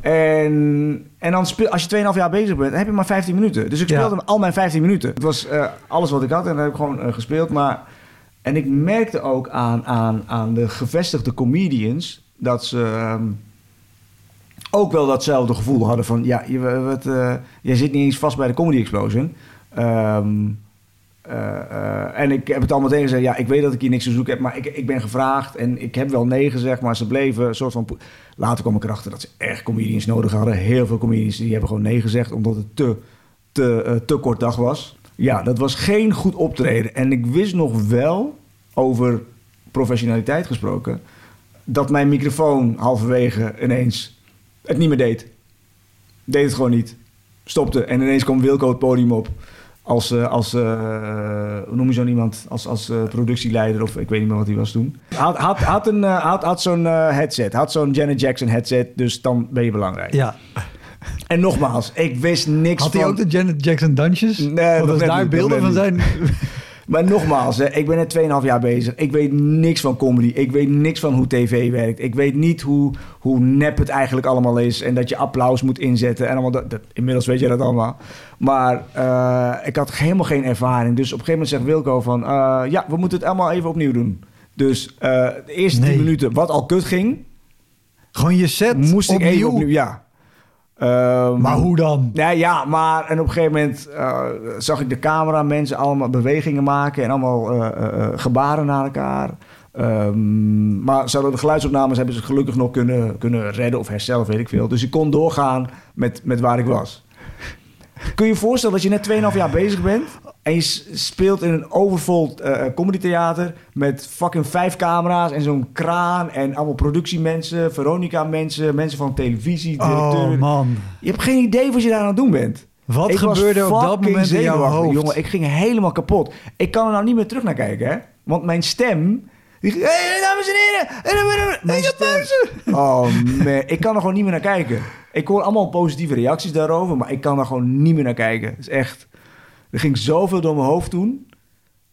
En, en dan speel, als je 2,5 jaar bezig bent, dan heb je maar 15 minuten. Dus ik Ja. speelde al mijn 15 minuten. Het was eh, alles wat ik had en dat heb ik gewoon eh, gespeeld. Maar, en ik merkte ook aan, aan, aan de gevestigde comedians dat ze ehm, ook wel datzelfde gevoel hadden van... Ja, je, wat, eh, jij zit niet eens vast bij de Comedy Explosion. Ehm, eh, eh, en ik heb het allemaal tegen gezegd. Ja, ik weet dat ik hier niks te zoeken heb, maar ik, ik ben gevraagd. En ik heb wel nee gezegd, maar ze bleven een soort van... Later kwam ik erachter dat ze echt comedians nodig hadden. Heel veel comedians die hebben gewoon nee gezegd, omdat het te, te, te kort dag was. Ja, dat was geen goed optreden. En ik wist nog wel, over professionaliteit gesproken... dat mijn microfoon halverwege ineens het niet meer deed. Deed het gewoon niet. Stopte. En ineens kwam Wilco het podium op. Als, eh, als eh, hoe noem je zo'n iemand? Als, als eh, productieleider of ik weet niet meer wat hij was toen. Had, had, had, een, had, had zo'n headset. Had zo'n Janet Jackson headset. Dus dan ben je belangrijk. ja. En nogmaals, ik wist niks Had van... hij ook de Janet Jackson dansjes? Nee, net daar beelden van zijn... Maar nogmaals, hè, ik ben net 2,5 jaar bezig. Ik weet niks van comedy. Ik weet niks van hoe tv werkt. Ik weet niet hoe, hoe nep het eigenlijk allemaal is. En dat je applaus moet inzetten. En allemaal dat, dat- inmiddels weet je dat allemaal. Maar eh, ik had helemaal geen ervaring. Dus op een gegeven moment zegt Wilco van... eh, ja, we moeten het allemaal even opnieuw doen. Dus eh, de eerste Nee. 10 minuten, wat al kut ging... Gewoon je set moest ik opnieuw. even opnieuw... Ja. Ehm, Maar hoe dan? ja, ja, maar en op een gegeven moment eh, zag ik de camera mensen allemaal bewegingen maken en allemaal eh, eh, gebaren naar elkaar. Ehm, maar ze hadden de geluidsopnames hebben ze gelukkig nog kunnen, kunnen redden of herstellen, weet ik veel. Dus ik kon doorgaan met, met waar ik was. Kun je je voorstellen dat je net 2,5 jaar bezig bent en je speelt in een overvol eh comedytheater met fucking vijf camera's en zo'n kraan en allemaal productiemensen, Veronica-mensen, mensen van televisie, directeuren. Oh man. Je hebt geen idee wat je daar aan het doen bent. Wat Ik gebeurde op dat moment in jouw hoofd? Jongen, ik ging helemaal kapot. Ik kan er nou niet meer terug naar kijken, hè? Want mijn stem. Die, hey, dames en heren! Mijn heb stem. Oh man, ik kan er gewoon niet meer naar kijken. Ik hoor allemaal positieve reacties daarover, maar ik kan er gewoon niet meer naar kijken. Het is echt. Er ging zoveel door mijn hoofd toen.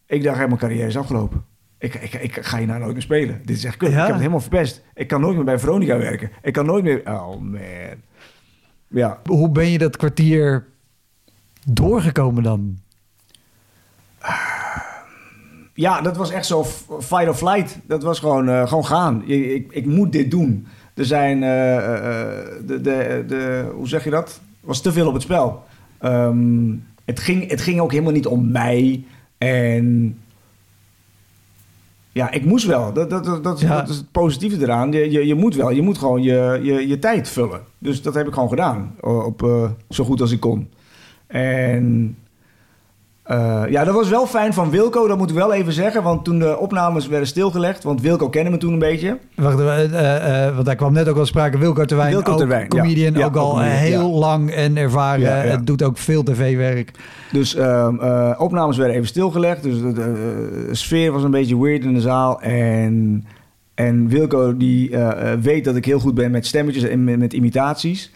Ik dacht, hey, mijn carrière is afgelopen. Ik, ik, ik ga hier nou nooit meer spelen. Dit is echt kut. Ja. Ik heb het helemaal verpest. Ik kan nooit meer bij Veronica werken. Ik kan nooit meer. Oh man. Ja. Hoe ben je dat kwartier doorgekomen dan? Ja, dat was echt zo fight or flight. Dat was gewoon, eh, gewoon gaan. Je- Ik, ik moet dit doen. Er zijn, eh, eh, de, de, de, hoe zeg je dat? Er was te veel op het spel. Ehm, het, ging, het ging ook helemaal niet om mij. En ja, ik moest wel. Dat, dat, dat, dat, Ja. dat is het positieve eraan. Je, je, je moet wel. Je moet gewoon je, je, je tijd vullen. Dus dat heb ik gewoon gedaan. Op, eh, zo goed als ik kon. En eh, ja, dat was wel fijn van Wilco, dat moet ik wel even zeggen. Want toen de opnames werden stilgelegd, want Wilco kende me toen een beetje. Wacht, eh, want daar kwam net ook al sprake. Wilco Terwijn, Wilco Terwijn, comedian, Ja, ook al comedian, heel lang en ervaren. Het doet ook veel tv-werk. Dus ehm, eh, opnames werden even stilgelegd. Dus de, de, de sfeer was een beetje weird in de zaal. En, en Wilco die weet dat ik heel goed ben met stemmetjes en met, met imitaties.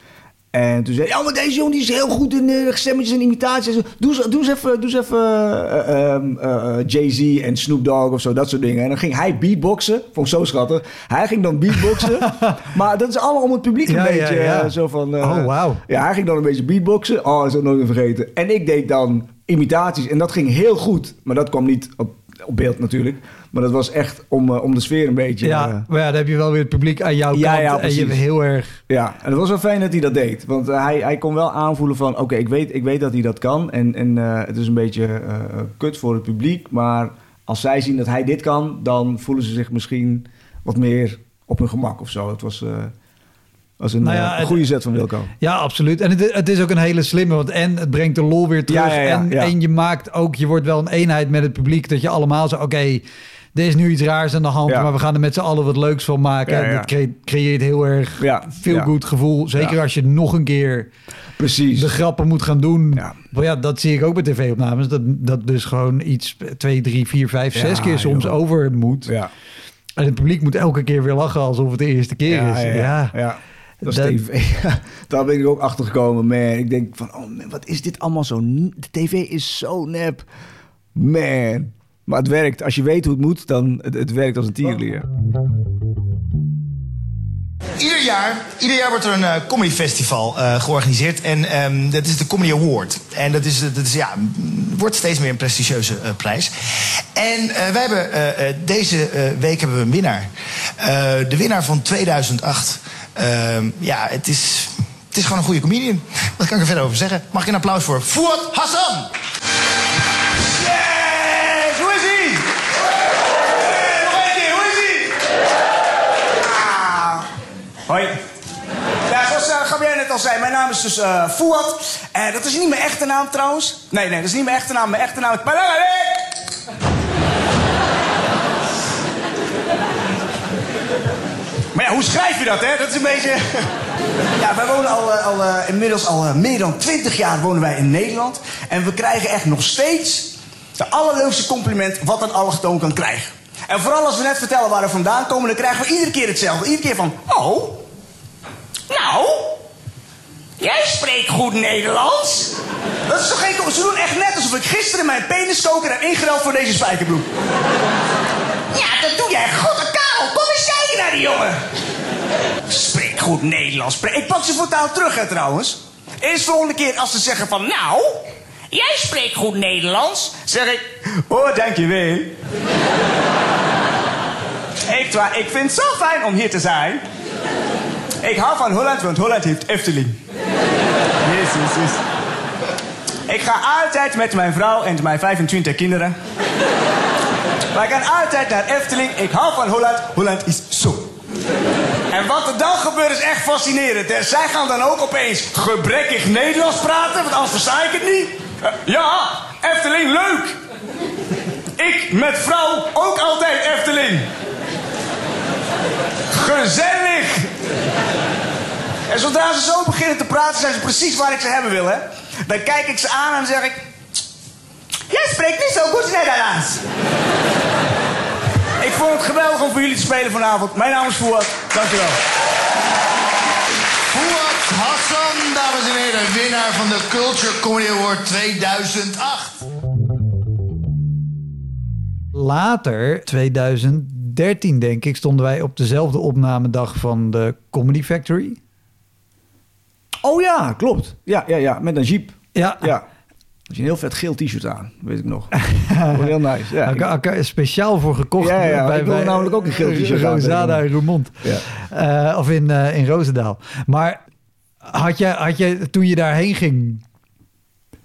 En toen zei hij, ja, maar deze jongen die is heel goed in eh, stemmetjes en imitaties. Doe eens, doe eens even, doe eens even eh, ehm, eh, eh, Jay-Z en Snoop Dogg of zo, dat soort dingen. En dan ging hij beatboxen. Vond ik zo schattig. Hij ging dan beatboxen. maar dat is allemaal om het publiek een Ja, ja, beetje ja. eh, zo van... oh, wauw. ja, hij ging dan een beetje beatboxen. Oh, dat is ook nooit meer vergeten. En ik deed dan imitaties. En dat ging heel goed. Maar dat kwam niet op, op beeld natuurlijk. Maar dat was echt om, eh, om de sfeer een beetje... Ja, eh, maar ja, dan heb je wel weer het publiek aan jouw Ja, kant. ja, en je heel erg... ja, en het was wel fijn dat hij dat deed. Want eh, hij, hij kon wel aanvoelen van... Oké, ik, weet, ik weet dat hij dat kan. En, en het is een beetje kut voor het publiek. Maar als zij zien dat hij dit kan... dan voelen ze zich misschien wat meer op hun gemak of zo. Het was, was een, Nou ja, eh, het- goede set van Wilco. Ja, absoluut. En het, het is ook een hele slimme, want en het brengt de lol weer terug. Ja, ja, ja, en, en je maakt ook, je wordt wel een eenheid met het publiek. Dat je allemaal zo, oké, er is nu iets raars aan de hand, maar we gaan er met z'n allen wat leuks van maken. En dat cre- creëert heel erg Ja, veel goed gevoel. Zeker als je nog een keer Precies. de grappen moet gaan doen. Ja. Maar ja, dat zie ik ook bij tv-opnames. Dat, dat dus gewoon iets twee, drie, vier, vijf, zes keer soms joh. over moet. Ja. En het publiek moet elke keer weer lachen alsof het de eerste keer is. ja, Ja, Dat is Dat- tv. Daar ben ik ook achter gekomen, man. Ik denk van, oh man, wat is dit allemaal zo... De tv is zo nep. Man. Maar het werkt. Als je weet hoe het moet, dan... Het, het werkt als een tierenlier. Ieder jaar, ieder jaar wordt er een eh, comedy festival eh, georganiseerd. En ehm, dat is de Comedy Award. En dat is, dat is ja, m, wordt steeds meer een prestigieuze eh, prijs. En eh, wij hebben deze week hebben we een winnaar. Eh, de winnaar van 2008. Ehm, ja, het is, het is gewoon een goede comedian. Wat kan ik er verder over zeggen? Mag ik een applaus voor Fouad Hassan? Yes! Hoe is hij? Nog één keer, hoe is hij? Hoi. Ja, zoals uh, Gabriel net al zei, mijn naam is dus eh Fouad. Eh, dat is niet mijn echte naam trouwens. Nee, nee, dat is niet mijn echte naam. Mijn echte naam is Palagale. Maar ja, hoe schrijf je dat, hè? Dat is een beetje... Ja, wij wonen al, eh, al eh, inmiddels al eh, meer dan 20 jaar wonen wij in Nederland. En we krijgen echt nog steeds de allerleukste compliment wat een allochtoon kan krijgen. En vooral als we net vertellen waar we vandaan komen, dan krijgen we iedere keer hetzelfde. Iedere keer van, oh, nou, jij spreekt goed Nederlands. Dat is toch geen... Ze doen echt net alsof ik gisteren mijn peniskoker heb ingeruild voor deze spijkerbroek. Ja, dat doe jij goed, Naar die jongen. Spreek goed Nederlands. Ik pak ze voortaan terug, hè, trouwens. Eerst volgende keer als ze zeggen van... Nou, jij spreekt goed Nederlands. Zeg ik... Oh, dankjewel. Echt waar, ik vind het zo fijn om hier te zijn. Ik hou van Holland, want Holland heeft Efteling. Jezus, jezus. Ik ga altijd met mijn vrouw en mijn 25 kinderen. Wij gaan altijd naar Efteling. Ik hou van Holland. Holland is zo. En wat er dan gebeurt is echt fascinerend. Hè? Zij gaan dan ook opeens gebrekkig Nederlands praten, want anders versta ik het niet. Eh, ja, Efteling, leuk. Ik met vrouw ook altijd Efteling. Gezellig. En zodra ze zo beginnen te praten, zijn ze precies waar ik ze hebben wil? Dan kijk ik ze aan en zeg ik... Jij spreekt niet zo goed Nederlands. Ik vond het geweldig om voor jullie te spelen vanavond. Mijn naam is Fouad. Dankjewel. Fouad Hassan, dames en heren, winnaar van de Culture Comedy Award 2008. Later, 2013 denk ik, stonden wij op dezelfde opnamedag van de Comedy Factory. Oh ja, klopt. Ja, ja, ja. Met een jeep. Ja, Ja. Had je een heel vet geel t-shirt aan, weet ik nog. Heel nice. Ja, speciaal voor gekocht. Ja, ja, ik wil namelijk ook een geel t-shirt aan. Rosada in Roermond. Ja. Eh, of in, eh, in Roosendaal. Maar had jij, had jij, toen je daarheen ging,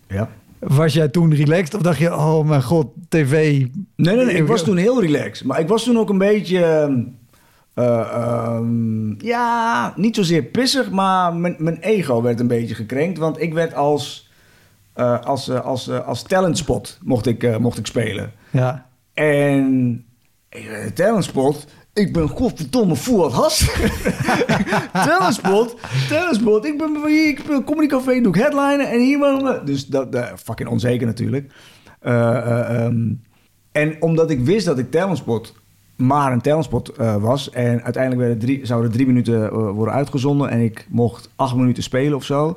ja. was jij toen relaxed? Of dacht je, oh mijn god, tv... Nee, nee, nee, ik was toen heel relaxed. Maar ik was toen ook een beetje... ehm, eh, ehm, ja, niet zozeer pissig, maar mijn, mijn ego werd een beetje gekrenkt. Want ik werd als, eh, als, eh, als, eh, als talentspot mocht ik, mocht ik spelen. Ja. En talentspot. Ik ben godverdomme Fouad Has. talentspot, talentspot. Ik ben hier, ik ben Comedy Café, doe ik headlinen en hier wonen. Dus dat, dat fucking onzeker natuurlijk. Eh, eh, ehm, en omdat ik wist dat ik talentspot maar een talentspot eh, was. En uiteindelijk werden drie, zouden drie minuten worden uitgezonden. En ik mocht acht minuten spelen of zo.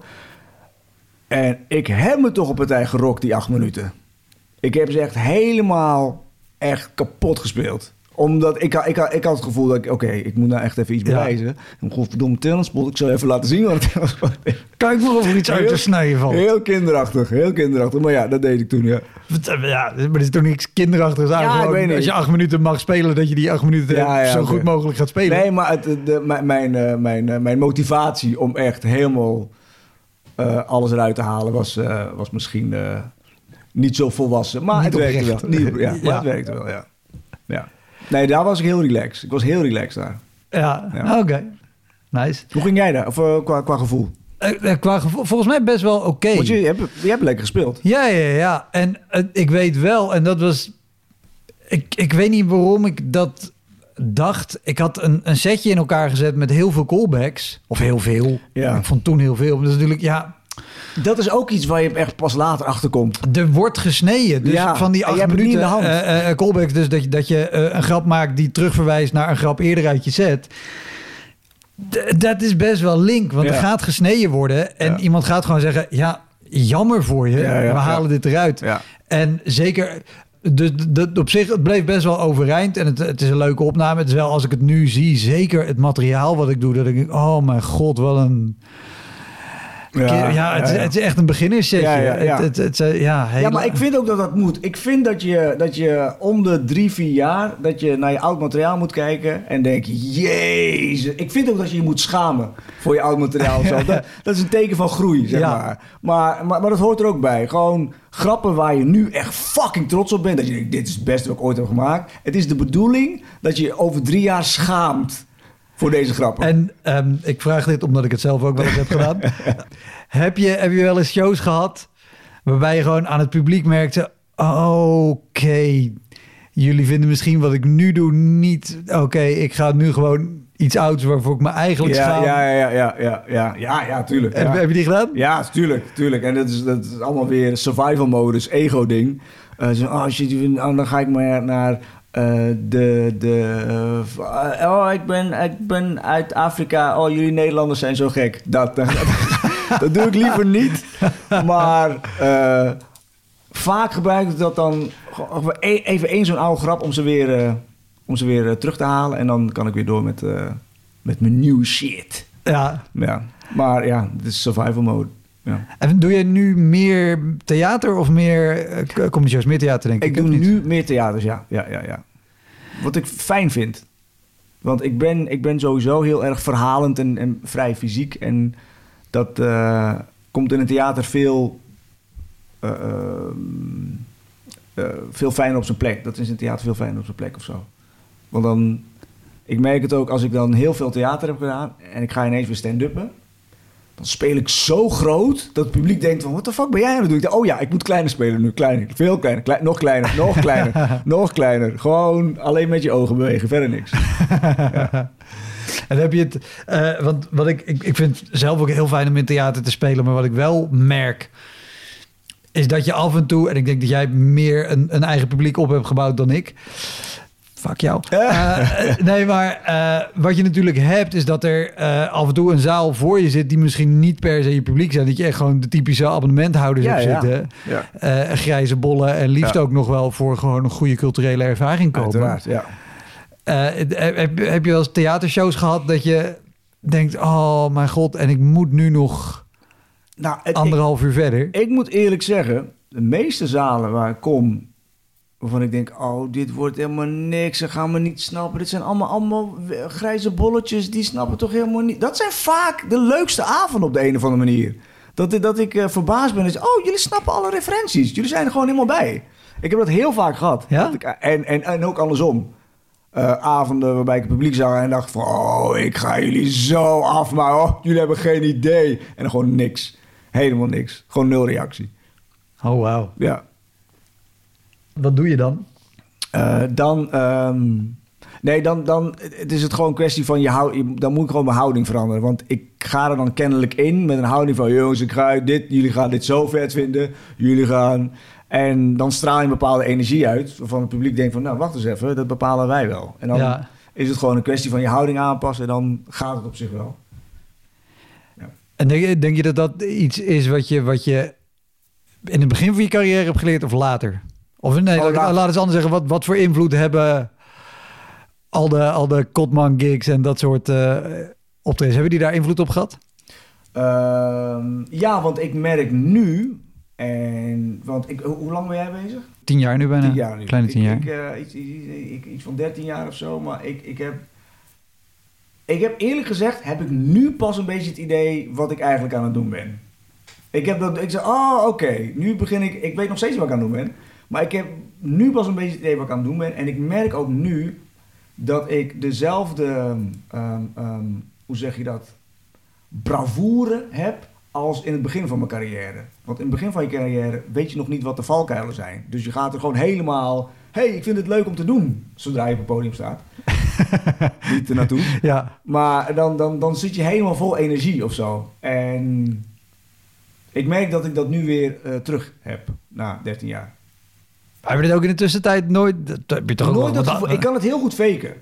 En ik heb me toch op partij gerokt die acht minuten. Ik heb ze echt helemaal echt kapot gespeeld. Omdat ik, ik, ik had het gevoel dat ik... Oké, ik moet nou echt even iets Ja. bewijzen. En godverdomme talentspot. Ik zal even laten zien wat een talentspot is. Kijk maar of er iets uit te snijden valt. Heel kinderachtig, heel kinderachtig. Maar ja, dat deed ik toen, ja. Ja, maar er is toch niks kinderachtigs aan. Ja, ik weet niet. Als je acht minuten mag spelen, dat je die acht minuten Ja, ja, zo goed mogelijk gaat spelen. Nee, maar het, de, mijn, mijn, eh, mijn, eh, mijn motivatie om echt helemaal eh, alles eruit te halen was, eh, was misschien eh, niet zo volwassen. Maar Niet het werkte wel. Niet, ja, maar Ja. het werkte wel, ja. ja. Nee, daar was ik heel relaxed. Ik was heel relaxed daar. Ja, Ja. oké. Nice. Hoe ging jij daar? Of qua, qua gevoel? Qua gevo- volgens mij best wel oké. Want je, je, hebt, je hebt lekker gespeeld. Ja, ja, ja. En ik weet wel, en dat was... Ik, ik weet niet waarom ik dat dacht. Ik had een, een setje in elkaar gezet met heel veel callbacks. Of heel veel. Ja. Ik vond toen heel veel. Is natuurlijk, ja... dat is ook iets waar je echt pas later achter komt. Er wordt gesneden. Dus Ja, van die acht minuten de hand. eh, eh, callbacks, dus dat je, dat je eh, een grap maakt die terugverwijst naar een grap eerder uit je set. Dat is best wel link, want Ja. er gaat gesneden worden. En Ja. iemand gaat gewoon zeggen, ja, jammer voor je. We halen dit eruit. En zeker, de- op zich, het bleef best wel overeind. En het, het is een leuke opname. Het is wel, als ik het nu zie, zeker het materiaal wat ik doe, dat ik denk, oh mijn god, wat een... Ja, ja, het, is- het is echt een beginnersetje. Ja, ja, ja. Het, het, ja, hele- Ja, maar ik vind ook dat dat moet. Ik vind dat je, dat je om de drie, vier jaar... dat je naar je oud materiaal moet kijken en denk... Jezus. Ik vind ook dat je je moet schamen voor je oud materiaal. of zo. Dat, dat is een teken van groei, zeg maar. Maar, maar. maar dat hoort er ook bij. Gewoon grappen waar je nu echt fucking trots op bent. Dat je denkt, dit is het beste wat ik ooit heb gemaakt. Het is de bedoeling dat je je over drie jaar schaamt voor deze grappen. En ehm, ik vraag dit omdat ik het zelf ook wel eens heb gedaan. heb, je, heb je wel eens shows gehad waarbij je gewoon aan het publiek merkte... Oké, jullie vinden misschien wat ik nu doe niet... Oké, ik ga nu gewoon iets ouds waarvoor ik me eigenlijk ja, schaam. ja, ja, ja, ja, ja, ja, ja, tuurlijk. Heb, ja. heb je die gedaan? Ja, tuurlijk, tuurlijk. En dat is, dat is allemaal weer survival modus, ego ding. Eh, zo, oh shit, oh, dan ga ik maar naar eh, de... de eh, oh, ik ben, ik ben uit Afrika. Oh, jullie Nederlanders zijn zo gek. Dat, dat, dat doe ik liever niet. Maar eh, vaak gebruik ik dat dan... e- Even één zo'n oude grap om ze weer, om ze weer terug te halen. En dan kan ik weer door met, met mijn nieuwe shit. Ja. Ja, maar ja, het is survival mode. Ja. En doe je nu meer theater of meer uh, comedy? Meer theater denk ik. Ik doe nu meer theaters, ja. ja, ja, ja. Wat ik fijn vind. Want ik ben, ik ben sowieso heel erg verhalend en, en vrij fysiek. En dat eh, komt in het theater veel, eh, ehm, eh, veel fijner op zijn plek. Dat is in het theater veel fijner op zijn plek of zo. Want dan, ik merk het ook als ik dan heel veel theater heb gedaan en ik ga ineens weer stand-uppen. Dan speel ik zo groot dat het publiek denkt van... wat de fuck ben jij aan het doen? Ik denk, oh ja, ik moet kleiner spelen nu. Kleiner, veel kleiner, klei- nog kleiner, nog kleiner, nog kleiner. Gewoon alleen met je ogen bewegen, verder niks. En heb je het, eh, want wat ik, ik, ik vind zelf ook heel fijn om in theater te spelen, maar wat ik wel merk, is dat je af en toe, en ik denk dat jij meer een, een eigen publiek op hebt gebouwd dan ik. Fuck jou. Eh, nee, maar eh, wat je natuurlijk hebt, is dat er eh, af en toe een zaal voor je zit die misschien niet per se je publiek zijn. Dat je echt gewoon de typische abonnementhouders Ja, hebt ja. zitten. Ja, grijze bollen en liefst ook nog wel voor gewoon een goede culturele ervaring komen. ja. Heb, heb je wel eens theatershows gehad dat je denkt, oh mijn god, en ik moet nu nog Nou, het, ik, anderhalf uur verder? ik moet eerlijk zeggen, de meeste zalen waar ik kom... waarvan ik denk, oh, dit wordt helemaal niks, ze gaan me niet snappen. Dit zijn allemaal, allemaal grijze bolletjes, die snappen toch helemaal niet. Dat zijn vaak de leukste avonden op de een of andere manier. Dat, dat ik eh, verbaasd ben. Je, oh, jullie snappen alle referenties. Jullie zijn er gewoon helemaal bij. Ik heb dat heel vaak gehad. Ja? Ik, en, en, en ook andersom. Eh, avonden waarbij ik het publiek zag en dacht van... Oh, ik ga jullie zo afmaken. Oh, jullie hebben geen idee. En dan gewoon niks. Helemaal niks. Gewoon nul reactie. Oh wauw. Ja. Wat doe je dan? Eh, dan... ehm, nee, dan, dan het is het gewoon een kwestie van... Je hou, je- dan moet ik gewoon mijn houding veranderen. Want ik ga er dan kennelijk in met een houding van... Jongens, ik ga dit, jullie gaan dit zo vet vinden. Jullie gaan... En dan straal je een bepaalde energie uit. Waarvan het publiek denkt van... Nou, wacht eens even. Dat bepalen wij wel. En dan Ja. is het gewoon een kwestie van je houding aanpassen. En dan gaat het op zich wel. En denk je, denk je dat dat iets is wat je, wat je in het begin van je carrière hebt geleerd of later? Of nee, Oh, laat, eens anders zeggen. Wat, wat voor invloed hebben al de, al de Kotman gigs en dat soort optredens? Hebben die daar invloed op gehad? Ehm, ja, want ik merk nu... En, want ik, hoe hoe lang ben jij bezig? Tien jaar nu bijna. Tien jaar nu. Kleine tien Ik- jaar. Ik, eh, iets, iets, ik- iets van 13 jaar of zo, maar ik, ik heb... Ik heb eerlijk gezegd, heb ik nu pas een beetje het idee wat ik eigenlijk aan het doen ben. Ik heb dat, ik zeg, oh oké, nu begin ik, ik weet nog steeds wat ik aan het doen ben. Maar ik heb nu pas een beetje het idee wat ik aan het doen ben. En ik merk ook nu dat ik dezelfde, ehm, ehm, hoe zeg je dat, bravoure heb als in het begin van mijn carrière. Want in het begin van je carrière weet je nog niet wat de valkuilen zijn. Dus je gaat er gewoon helemaal, hey, ik vind het leuk om te doen, zodra je op het podium staat. niet er naartoe. Ja. Maar dan, dan, dan zit je helemaal vol energie of zo. En Ik merk dat ik dat nu weer eh, terug heb, na 13 jaar. Hebben we dit ook in de tussentijd nooit... Dat heb je toch dat ik kan het heel goed faken.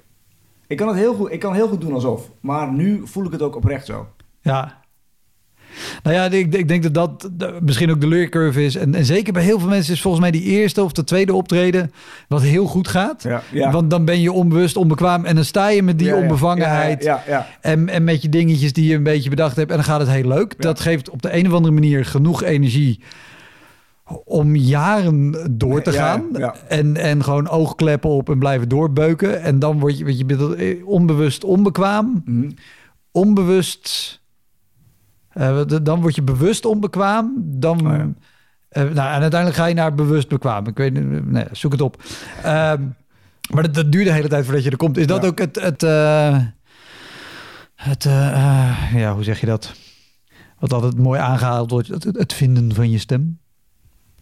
Ik kan het heel goed, ik kan heel goed doen alsof. Maar nu voel ik het ook oprecht zo. Ja. Nou ja, ik, ik denk dat dat misschien ook de leercurve is. En, en zeker bij heel veel mensen is volgens mij die eerste of de tweede optreden wat heel goed gaat. Ja, ja. Want dan ben je onbewust, onbekwaam en dan sta je met die Ja, onbevangenheid. En, en met je dingetjes die je een beetje bedacht hebt. En dan gaat het heel leuk. Dat geeft op de een of andere manier genoeg energie om jaren door te gaan. ja. En, en gewoon oogkleppen op en blijven doorbeuken. En dan word je, weet je eh, onbewust onbekwaam. Mhm. Onbewust... eh, d- dan word je bewust onbekwaam. Dan... Oh ja. eh, nou, en uiteindelijk ga je naar bewust bekwaam. Ik weet niet, nee, zoek het op. Ehm, maar dat, dat duurt de hele tijd voordat je er komt. Is dat Ja. ook het... het eh, het, eh, eh, ja, hoe zeg je dat? Wat altijd mooi aangehaald wordt, het, het vinden van je stem.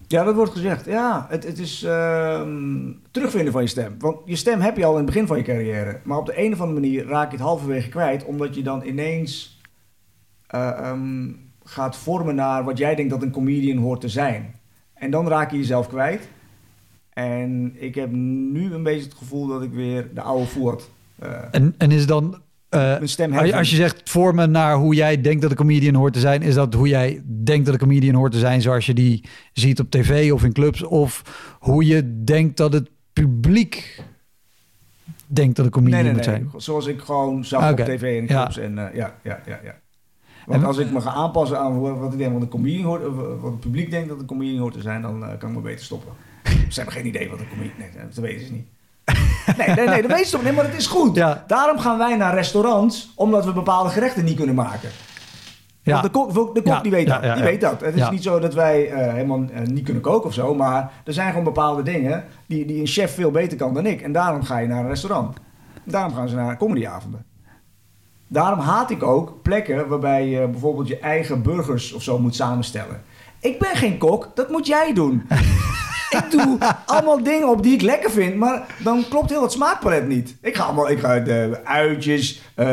Ja, dat wordt gezegd. Ja, het, het is ehm, terugvinden van je stem. Want je stem heb je al in het begin van je carrière. Maar op de een of andere manier raak je het halverwege kwijt. Omdat je dan ineens eh, ehm, gaat vormen naar wat jij denkt dat een comedian hoort te zijn. En dan raak je jezelf kwijt. En ik heb nu een beetje het gevoel dat ik weer de oude voert. eh En, en is dan... eh, stem als je- zegt vormen naar hoe jij denkt dat een comedian hoort te zijn, is dat hoe jij denkt dat een comedian hoort te zijn, zoals je die ziet op tv of in clubs, of hoe je denkt dat het publiek denkt dat een comedian Nee, nee, moet nee. zijn. Zoals ik gewoon zag op tv en Ja. clubs. En, eh, ja, ja, ja, ja. Want En- als ik me ga aanpassen aan wat ik denk wat een comedian hoort, of wat het publiek denkt dat een comedian hoort te zijn, dan eh, kan ik me beter stoppen. Ze hebben geen idee wat een comedian... Nee, dat weten ze niet. Nee, nee, nee, dat weten ze toch niet, maar het is goed. Ja. Daarom gaan wij naar restaurants, omdat we bepaalde gerechten niet kunnen maken. Ja. De kok, de kok Ja, die weet dat. ja, die weet dat. Het is niet zo dat wij eh, helemaal eh, niet kunnen koken of zo. Maar er zijn gewoon bepaalde dingen die, die een chef veel beter kan dan ik. En daarom ga je naar een restaurant. Daarom gaan ze naar comedyavonden. Daarom haat ik ook plekken waarbij je bijvoorbeeld je eigen burgers of zo moet samenstellen. Ik ben geen kok, dat moet jij doen. ik doe allemaal dingen op die ik lekker vind, maar dan klopt heel het smaakpalet niet. Ik ga allemaal, ik ga de uitjes, eh,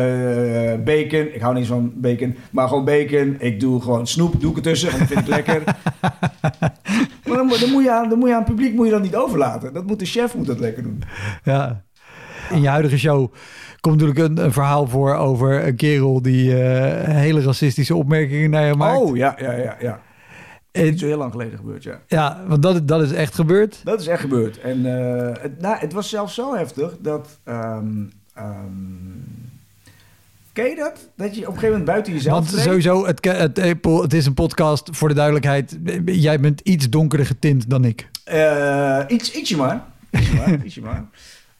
bacon. Ik hou niet van bacon, maar gewoon bacon. Ik doe gewoon snoep, doe ik ertussen, want dat vind ik lekker. maar dan, moet- dan, moet je aan, dan moet je aan het publiek moet je dat niet overlaten. Dat moet de chef moet dat lekker doen. Ja. In je huidige show komt natuurlijk een, een verhaal voor over een kerel die eh, hele racistische opmerkingen naar je maakt. Oh, ja, ja, ja, ja. En- Niet zo heel lang geleden gebeurd, ja. ja, want dat, dat is echt gebeurd. Dat is echt gebeurd. En eh, het, nou, het was zelfs zo heftig dat. ehm, ehm, ken je dat? Dat je op een gegeven moment buiten jezelf. Want treedt? sowieso, het, het, het is een podcast voor de duidelijkheid. Jij bent iets donkerder getint dan ik. Eh, iets, ietsje maar. Ietsje maar. ietsje maar.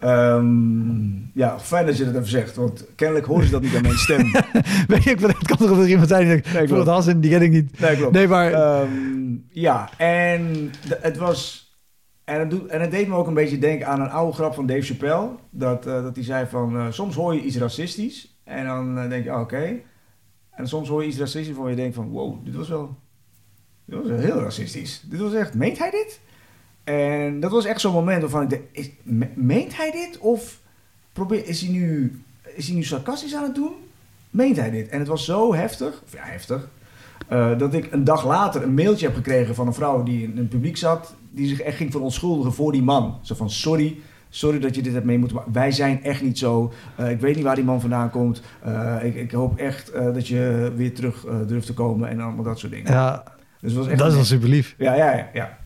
Ehm, ja, fijn dat je dat even zegt, want kennelijk horen ze dat niet aan mijn stem. Weet je, ik het kan toch dat er iemand zijn die denkt, Nee, voel het die ken ik niet. Nee, klopt. Nee, maar Ehm, ja, en de- het was. En het, doet, en het deed me ook een beetje denken aan een oude grap van Dave Chappelle. Dat, eh, dat hij zei van, eh, soms hoor je iets racistisch. En dan eh, denk je, ah, oké. En soms hoor je iets racistisch waarvan je denkt van, wow, dit was wel, dit was wel heel racistisch. Dit was echt, meent hij dit? En dat was echt zo'n moment waarvan ik dacht, is, me- meent hij dit? Of probeer, is, hij nu, is hij nu sarcastisch aan het doen? Meent hij dit? En het was zo heftig, of ja, heftig, eh, dat ik een dag later een mailtje heb gekregen van een vrouw die in het publiek zat, die zich echt ging verontschuldigen voor die man. Zo van, sorry, sorry dat je dit hebt mee moeten maken. Wij zijn echt niet zo. Eh, ik weet niet waar die man vandaan komt. Eh, ik, ik hoop echt dat je weer terug durft te komen en allemaal dat soort dingen. ja, Dus was echt dat is wel super lief. Ja, ja, ja. ja.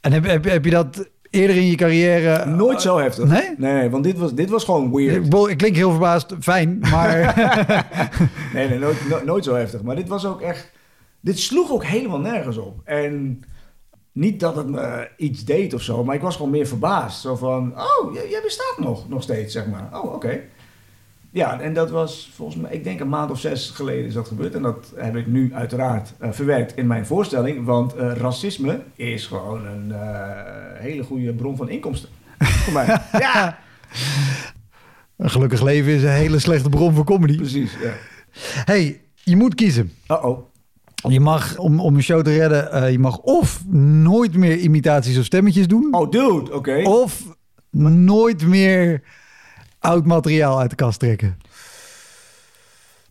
En heb, heb, heb je dat eerder in je carrière... Nooit zo heftig. Nee? Nee, want dit was, dit was gewoon weird. Ik, ik klink heel verbaasd, fijn, maar... Nee, nee nooit, no- nooit zo heftig. Maar dit was ook echt... Dit sloeg ook helemaal nergens op. En niet dat het me iets deed of zo, maar ik was gewoon meer verbaasd. Zo van, oh, jij, jij bestaat nog, nog steeds, zeg maar. Oh, oké. Ja, en dat was volgens mij, ik denk een maand of zes geleden is dat gebeurd. En dat heb ik nu uiteraard eh, verwerkt in mijn voorstelling. Want eh, racisme is gewoon een eh, hele goede bron van inkomsten. Voor mij. Ja, een gelukkig leven is een hele slechte bron voor comedy. precies. Ja. hey, je moet kiezen. Uh-oh. Je mag, om, om een show te redden, je mag of nooit meer imitaties of stemmetjes doen... Oh, dude, oké. of nooit meer oud materiaal uit de kast trekken.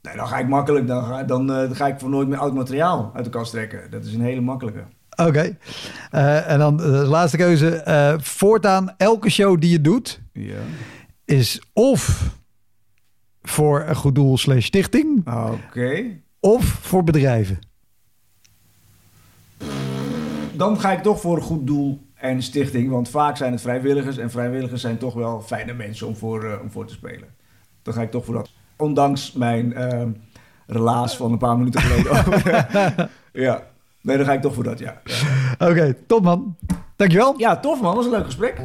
Nee, dan ga ik makkelijk. Dan ga, dan, eh, dan ga ik voor nooit meer oud materiaal uit de kast trekken. Dat is een hele makkelijke. Oké. Eh, en dan de laatste keuze. eh, voortaan, elke show die je doet, Ja. is of voor een goed doel slash stichting, Oké. of voor bedrijven. Dan ga ik toch voor een goed doel en stichting. Want vaak zijn het vrijwilligers. En vrijwilligers zijn toch wel fijne mensen om voor, eh, om voor te spelen. Dan ga ik toch voor dat. Ondanks mijn eh, relaas van een paar minuten geleden. ja. Nee, dan ga ik toch voor dat, ja. Ja, Oké, top man. Dankjewel. ja tof man. Dat was een leuk gesprek.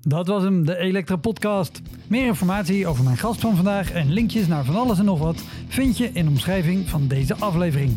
Dat was hem, de Elektra Podcast. Meer informatie over mijn gast van vandaag en linkjes naar van alles en nog wat vind je in de omschrijving van deze aflevering.